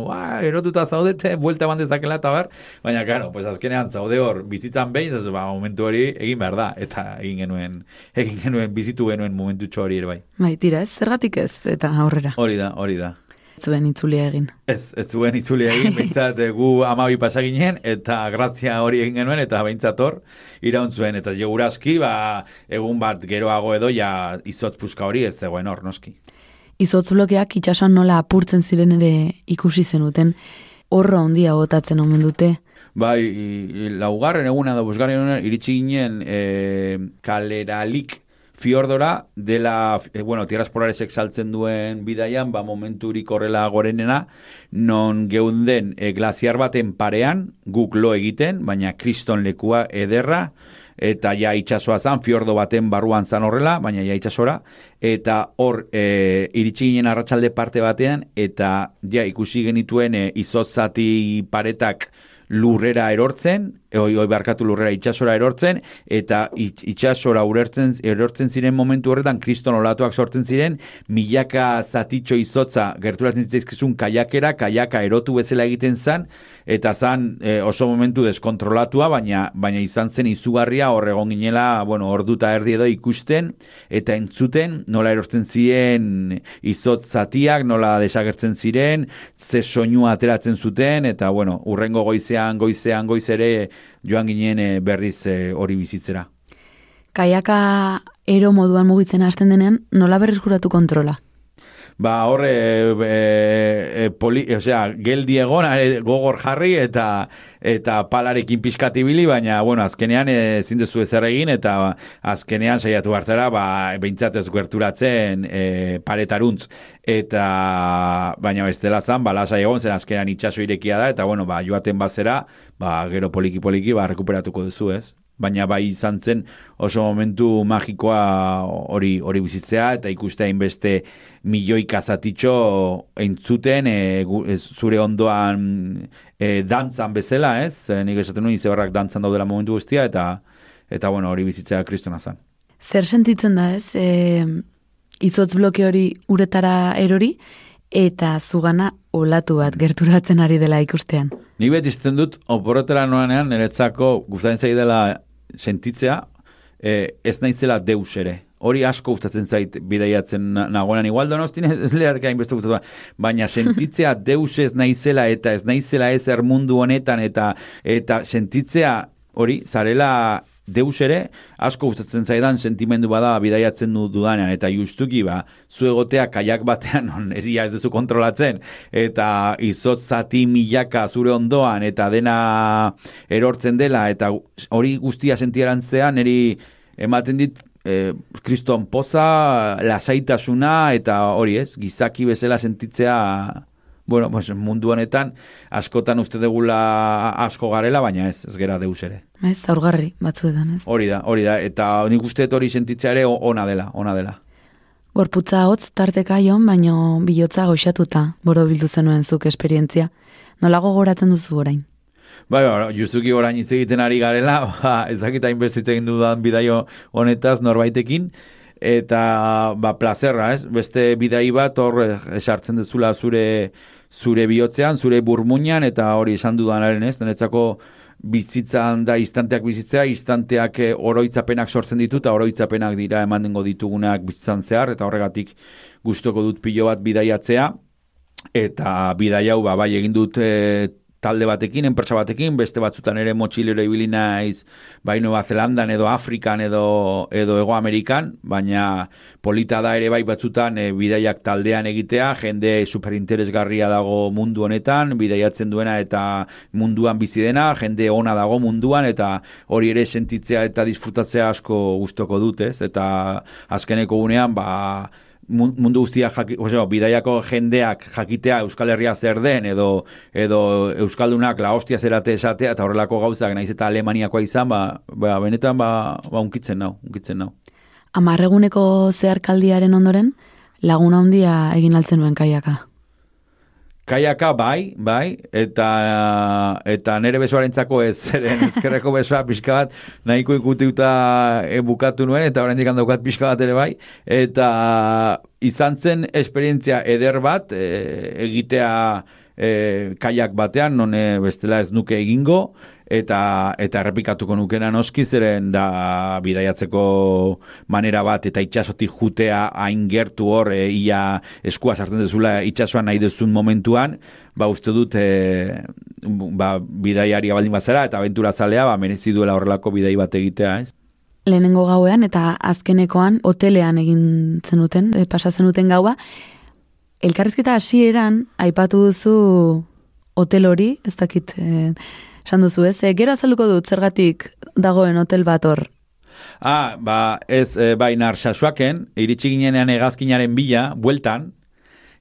erotuta zaudete, buelta bandezakela eta bar, baina, karo, pues azkenean zaude hor bizitzan behin, ez, ba, momentu hori egin behar da, eta egin genuen, egin genuen, bizitu genuen momentu txori ere bai.
Bai, tira ez, zergatik ez, eta aurrera.
Hori da, hori da
zuen itzulia egin.
Ez, ez zuen itzulia egin, behintzat eh, gu amabi pasaginen, eta grazia hori egin genuen, eta behintzat hor, iraun zuen, eta jegurazki, ba, egun bat geroago edo, ja, izotz puzka hori ez zegoen hor, noski.
Izotz blokeak itxasoan nola apurtzen ziren ere ikusi zenuten, horra ondia botatzen omen dute.
Bai, laugarren eguna da, busgarren eguna, iritsi ginen e, kaleralik, fiordora dela, e, bueno, tierras polares exaltzen duen bidaian, ba momenturik horrela gorenena, non geunden e, glaziar baten parean, guk lo egiten, baina kriston lekua ederra, eta ja itxasoa zan, fiordo baten barruan zan horrela, baina ja itxasora, eta hor e, iritsi ginen arratsalde parte batean, eta ja ikusi genituen e, izotzati paretak lurrera erortzen, oi, oi barkatu lurrera itxasora erortzen, eta it- itxasora urertzen, erortzen ziren momentu horretan, kriston olatuak sortzen ziren, milaka zatitxo izotza gerturatzen zitzaizkizun kaiakera, kaiaka erotu bezala egiten zan, eta zan e, oso momentu deskontrolatua, baina baina izan zen izugarria hor egon ginela, bueno, orduta erdi edo ikusten, eta entzuten nola erortzen ziren izotz zatiak, nola desagertzen ziren, ze soinua ateratzen zuten, eta bueno, urrengo goizean, goizean, goizere joan ginen e, berriz e, hori bizitzera.
Kaiaka ero moduan mugitzen hasten denean, nola berreskuratu kontrola?
Ba, horre, e, e, poli, osea, geldi egon, gogor jarri eta eta palarekin pixkatibili, baina, bueno, azkenean ezin duzu ezer egin, eta azkenean saiatu hartzera, ba, behintzat ez gerturatzen e, paretaruntz. Eta, baina bestela zan, ba, lasai egon, zen azkenean itxaso irekia da, eta, bueno, ba, joaten bazera, ba, gero poliki-poliki, ba, rekuperatuko duzu, ez? baina bai izan zen oso momentu magikoa hori hori bizitzea eta ikustea inbeste milioi kazatitxo entzuten e, zure ondoan e, dantzan bezala, ez? E, nik esaten nuen izebarrak dantzan daudela momentu guztia eta eta bueno, hori bizitzea kristona zen.
Zer sentitzen da, ez? E, izotz bloke hori uretara erori, eta zugana olatu bat gerturatzen ari dela ikustean.
Nik beti izten dut, oporretara noanean, niretzako gustatzen zai dela sentitzea, e, ez naizela deus ere. Hori asko gustatzen zait bidaiatzen na- nagoenan igual donostin ez leharka hainbeste gustatzen, baina sentitzea deus ez naizela eta ez naizela ez mundu honetan eta eta sentitzea hori zarela deus ere asko gustatzen zaidan sentimendu bada bidaiatzen du dudanean. Eta justuki ba zu egotea kaiak batean non ez ia ez duzu kontrolatzen. Eta izotz zati milaka zure ondoan eta dena erortzen dela. Eta hori guztia sentiarantzean niri ematen dit e, kriston poza, lasaitasuna eta hori ez, gizaki bezala sentitzea bueno, pues mundu honetan askotan uste degula asko garela, baina ez, ez gera deus ere.
Ez, aurgarri batzuetan, ez?
Hori da, hori da, eta nik uste hori sentitzea ere ona dela, ona dela.
Gorputza hotz tarteka jon, baino bilotza goxatuta, boro bildu zenuen zuk esperientzia. Nola gogoratzen duzu orain?
Bai, bai, justuki orain hitz egiten ari garela, ba, ez dakit hainbeste hitz egin dudan bidaio honetaz norbaitekin, eta ba, plazerra, ez? Beste bidai bat hor eh, esartzen dezula zure zure bihotzean, zure burmuinan, eta hori esan dudanaren, ez? Niretzako bizitzan da instanteak bizitzea, instanteak eh, oroitzapenak sortzen ditu, eta oroitzapenak dira eman dengo ditugunak bizitzan zehar, eta horregatik gustoko dut pilo bat bidaiatzea, eta bidai hau ba, bai egin dut e, talde batekin, enpresa batekin, beste batzutan ere motxilero ibili naiz, bai Nueva Zelandan edo Afrikan edo, edo Ego Amerikan, baina polita da ere bai batzutan e, bidaiak taldean egitea, jende superinteresgarria dago mundu honetan, bidaiatzen duena eta munduan bizi dena, jende ona dago munduan, eta hori ere sentitzea eta disfrutatzea asko gustoko dut, ez? Eta azkeneko unean, ba, mundu guztia jaki, osea, bidaiako jendeak jakitea Euskal Herria zer den edo edo euskaldunak la hostia zerate esatea eta horrelako gauzak naiz eta Alemaniakoa izan, ba, ba benetan ba, ba unkitzen nau, unkitzen nau.
Amarreguneko zeharkaldiaren ondoren, laguna handia egin altzen nuen kaiaka.
Kaiaka bai, bai, eta eta nere besoarentzako ez, zeren ezkerreko besoa pixka bat nahiko ikutiuta e, bukatu nuen, eta oraindik daukat pixka bat ere bai, eta izan zen esperientzia eder bat e, egitea e, kaiak batean, non bestela ez nuke egingo, eta eta errepikatuko nukena noski zeren da bidaiatzeko manera bat eta itsasotik jutea hain gertu hor e, ia eskua sartzen dezula itsasoan nahi duzun momentuan ba uste dut e, ba, bidaiaria baldin bazara eta abentura zalea ba merezi duela horrelako bidai bat egitea ez?
Lehenengo gauean eta azkenekoan hotelean egin zenuten, e, pasa zenuten gaua, elkarrizketa hasieran aipatu duzu hotel hori, ez dakit, e, esan duzu ez, e, gero azalduko dut zergatik dagoen hotel bat hor.
Ah, ba, ez, e, bai, narsasuaken, iritsi ginenean egazkinaren bila, bueltan,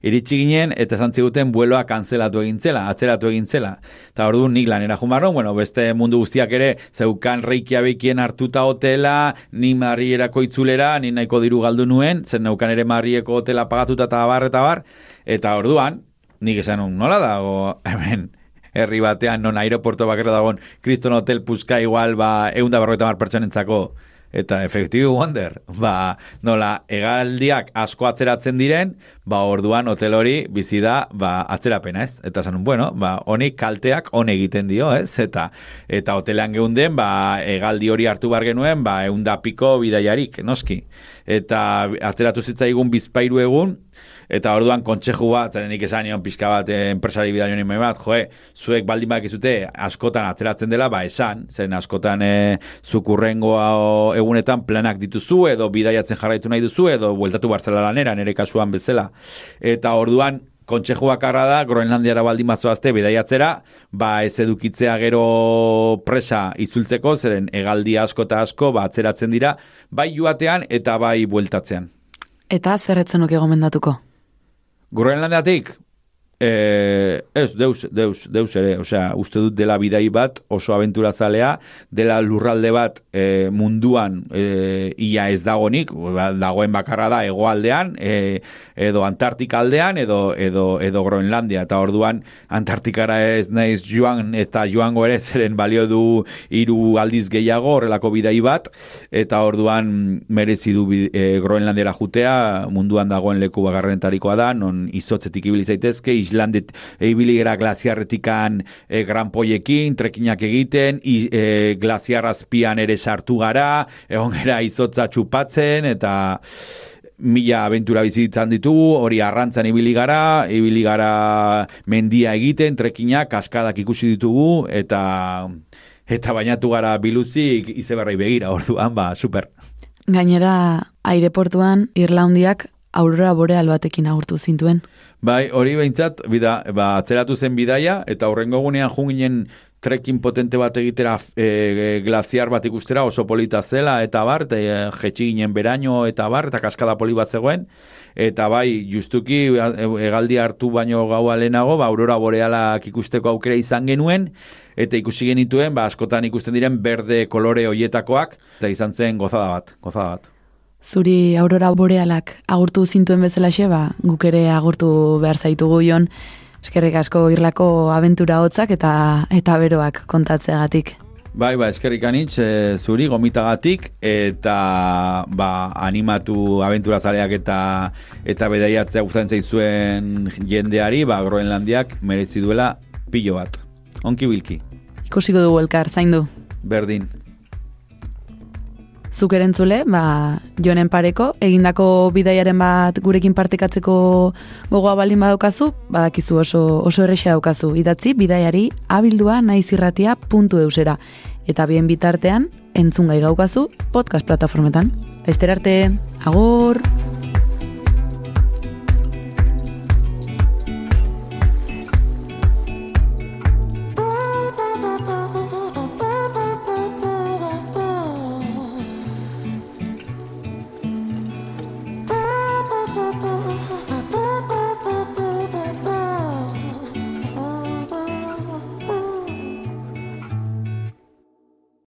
iritsi ginen, eta esan ziguten bueloa kanzelatu egin zela, atzeratu egin zela. Eta orduan nik lanera jumarron, bueno, beste mundu guztiak ere, zeukan reikiabekien hartuta hotela, ni marrierako itzulera, ni nahiko diru galdu nuen, zen neukan ere marrieko hotela pagatuta eta bar, eta bar, eta orduan, nik esan nola dago, hemen, herri batean, non aeroporto bakarra dagoen, kriston hotel puzka igual, ba, eunda berroita mar pertsonentzako, eta efektibo wonder, ba, nola, egaldiak asko atzeratzen diren, ba, orduan hotel hori bizi da, ba, atzerapena, ez? Eta zanun, bueno, ba, honik kalteak hon egiten dio, ez? Eta, eta hotelean geunden, ba, egaldi hori hartu bar genuen, ba, eunda piko bidaiarik, noski. Eta atzeratu zitzaigun bizpairu egun, eta orduan kontseju bat, zaren nik esan nion pixka bat eh, enpresari bidai honi bat, joe, zuek baldin bak askotan atzeratzen dela, ba esan, zen askotan e, zukurrengoa egunetan planak dituzu, edo bidaiatzen jarraitu nahi duzu, edo bueltatu barzela lanera, nire kasuan bezala. Eta orduan, kontseju bakarra da, Groenlandiara baldin azte bidaiatzera, ba ez edukitzea gero presa itzultzeko, zeren egaldi asko eta asko, ba atzeratzen dira, bai joatean eta bai bueltatzean.
Eta zerretzen nuke gomendatuko?
Groenlandiatik, E, ez, deus, deus, deus ere, osea, uste dut dela bidai bat oso aventura zalea, dela lurralde bat e, munduan e, ia ez dagonik, ba, dagoen bakarra da egoaldean, e, edo Antartika aldean, edo, edo, edo Groenlandia, eta orduan Antartikara ez naiz joan, eta joango ere zeren balio du hiru aldiz gehiago horrelako bidai bat, eta orduan merezi du e, Groenlandiara jutea, munduan dagoen leku bagarrentarikoa da, non izotzetik ibili zaitezke, Islandet ibili gara glaziarretikan e, gran poiekin, trekinak egiten, i, e, glaziarrazpian ere sartu gara, egon gara izotza txupatzen, eta mila aventura bizitzen ditugu, hori arrantzan ibili gara, ibili gara mendia egiten, trekinak, kaskadak ikusi ditugu, eta eta bainatu gara biluzik izeberrai begira, orduan, ba, super.
Gainera, aireportuan, Irlaundiak aurora boreal batekin agurtu zintuen.
Bai, hori behintzat, bida, ba, atzeratu zen bidaia, eta horrengo gunean junginen trekin potente bat egitera e, glaziar bat ikustera oso polita zela, eta bar, e, jetxi ginen beraino, eta bar, eta kaskada poli bat zegoen, eta bai, justuki, egaldi hartu baino gau alenago, ba, aurora borealak ikusteko aukera izan genuen, eta ikusi genituen, ba, askotan ikusten diren berde kolore hoietakoak, eta izan zen gozada bat, gozada bat.
Zuri aurora borealak agurtu zintuen bezala ba, guk ere agurtu behar zaitugu jon, eskerrik asko irlako abentura hotzak eta eta beroak kontatzeagatik.
Bai, ba, eskerrik anitz, e, zuri gomitagatik eta ba, animatu abentura zaleak eta eta bedaiatzea gustatzen zaizuen jendeari, ba, Groenlandiak merezi duela pilo bat. Onki bilki.
Ikusiko dugu elkar, zain du.
Berdin
zuk erentzule, ba, jonen pareko, egindako bidaiaren bat gurekin partekatzeko gogoa baldin badaukazu, badakizu oso, oso errexea daukazu. Idatzi, bidaiari abildua naizirratia puntu eusera. Eta bien bitartean, entzun gai gaukazu podcast plataformetan. Ester arte, agur!